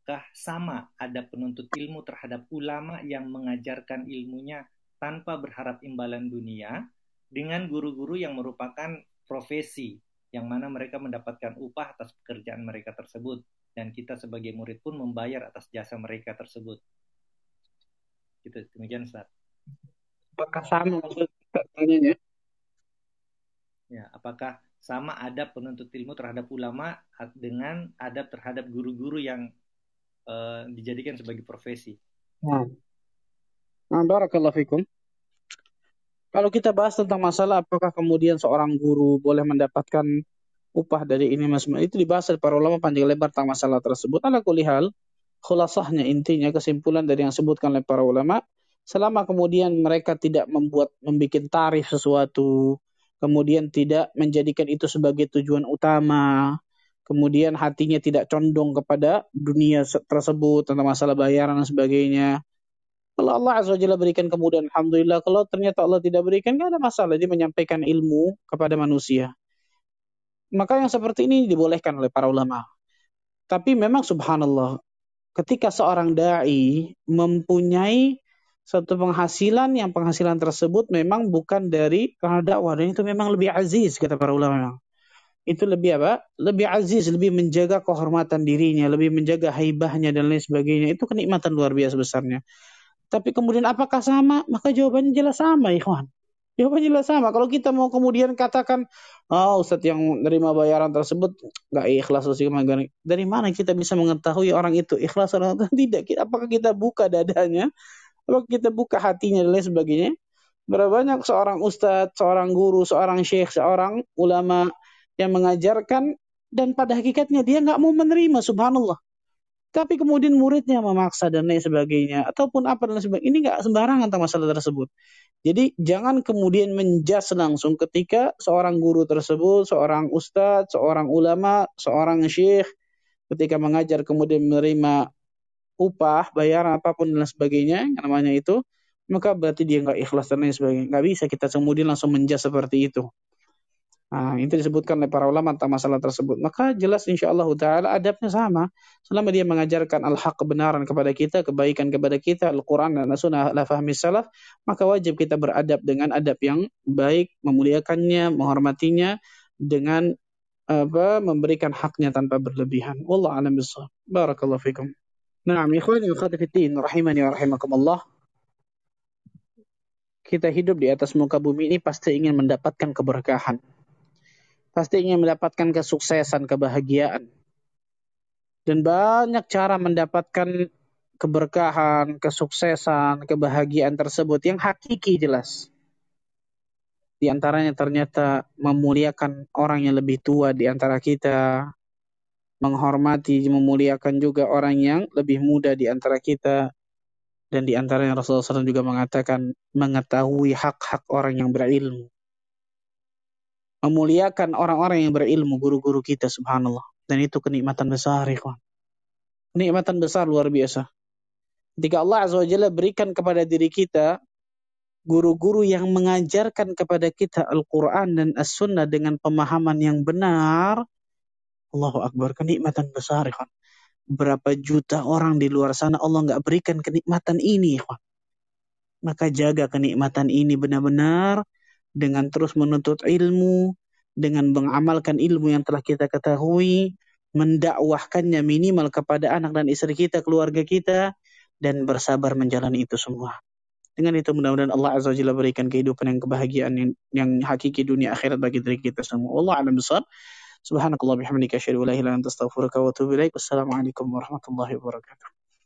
Apakah sama ada penuntut ilmu terhadap ulama yang mengajarkan ilmunya tanpa berharap imbalan dunia dengan guru-guru yang merupakan profesi yang mana mereka mendapatkan upah atas pekerjaan mereka tersebut dan kita sebagai murid pun membayar atas jasa mereka tersebut. Gitu, demikian Ustaz. Apakah sama maksud pertanyaannya? Ya, apakah sama adab penuntut ilmu terhadap ulama dengan adab terhadap guru-guru yang uh, dijadikan sebagai profesi. Nah. Nah, barakallahu fikum. Kalau kita bahas tentang masalah apakah kemudian seorang guru boleh mendapatkan upah dari ini mas itu dibahas oleh para ulama panjang lebar tentang masalah tersebut. Ala kulihal, khulasahnya intinya kesimpulan dari yang disebutkan oleh para ulama, selama kemudian mereka tidak membuat membuat tarif sesuatu, kemudian tidak menjadikan itu sebagai tujuan utama, kemudian hatinya tidak condong kepada dunia tersebut tentang masalah bayaran dan sebagainya, kalau Allah Azza Jalla berikan kemudahan, Alhamdulillah. Kalau ternyata Allah tidak berikan, nggak ada masalah. Dia menyampaikan ilmu kepada manusia. Maka yang seperti ini dibolehkan oleh para ulama. Tapi memang subhanallah, ketika seorang da'i mempunyai satu penghasilan yang penghasilan tersebut memang bukan dari karena dakwah dan itu memang lebih aziz kata para ulama. Itu lebih apa? Lebih aziz, lebih menjaga kehormatan dirinya, lebih menjaga haibahnya dan lain sebagainya. Itu kenikmatan luar biasa besarnya. Tapi kemudian apakah sama? Maka jawabannya jelas sama, ikhwan. Jawabannya jelas sama. Kalau kita mau kemudian katakan, oh Ustadz yang menerima bayaran tersebut nggak ikhlas Dari mana kita bisa mengetahui orang itu ikhlas atau tidak? Apakah kita buka dadanya? Apakah kita buka hatinya dan lain sebagainya? Berapa banyak seorang ustadz, seorang guru, seorang syekh, seorang ulama yang mengajarkan dan pada hakikatnya dia nggak mau menerima, subhanallah. Tapi kemudian muridnya memaksa dan lain sebagainya. Ataupun apa dan lain sebagainya. Ini nggak sembarangan tentang masalah tersebut. Jadi jangan kemudian menjas langsung ketika seorang guru tersebut, seorang ustadz, seorang ulama, seorang syekh ketika mengajar kemudian menerima upah, bayaran apa pun dan sebagainya, yang namanya itu, maka berarti dia nggak ikhlas dan lain sebagainya. Nggak bisa kita kemudian langsung menjas seperti itu. Nah, itu disebutkan oleh para ulama tentang masalah tersebut. Maka jelas insya Allah Ta'ala adabnya sama. Selama dia mengajarkan al-haq kebenaran kepada kita, kebaikan kepada kita, Al-Quran dan Sunnah la fahmi salaf, maka wajib kita beradab dengan adab yang baik, memuliakannya, menghormatinya, dengan apa memberikan haknya tanpa berlebihan. Wallah alam bisawab. Barakallahu fikum. Nah, ikhwani wa fiddin, rahimani wa rahimakumullah. Kita hidup di atas muka bumi ini pasti ingin mendapatkan keberkahan pasti ingin mendapatkan kesuksesan, kebahagiaan. Dan banyak cara mendapatkan keberkahan, kesuksesan, kebahagiaan tersebut yang hakiki jelas. Di antaranya ternyata memuliakan orang yang lebih tua di antara kita, menghormati, memuliakan juga orang yang lebih muda di antara kita, dan di antaranya Rasulullah SAW juga mengatakan mengetahui hak-hak orang yang berilmu memuliakan orang-orang yang berilmu, guru-guru kita subhanallah. Dan itu kenikmatan besar, ikhwan. Kenikmatan besar luar biasa. Ketika Allah Azza wa Jalla berikan kepada diri kita guru-guru yang mengajarkan kepada kita Al-Quran dan As-Sunnah dengan pemahaman yang benar, Allahu Akbar, kenikmatan besar, ikhwan. Berapa juta orang di luar sana Allah nggak berikan kenikmatan ini, ikhwan. Maka jaga kenikmatan ini benar-benar dengan terus menuntut ilmu, dengan mengamalkan ilmu yang telah kita ketahui, mendakwahkannya minimal kepada anak dan istri kita, keluarga kita, dan bersabar menjalani itu semua. Dengan itu mudah-mudahan Allah Azza wa Jalla berikan kehidupan yang kebahagiaan yang, yang hakiki dunia akhirat bagi diri kita semua. Allah alam besar. Subhanakallah bihamdika asyhadu an la ilaha wa atubu. Wassalamualaikum warahmatullahi wabarakatuh.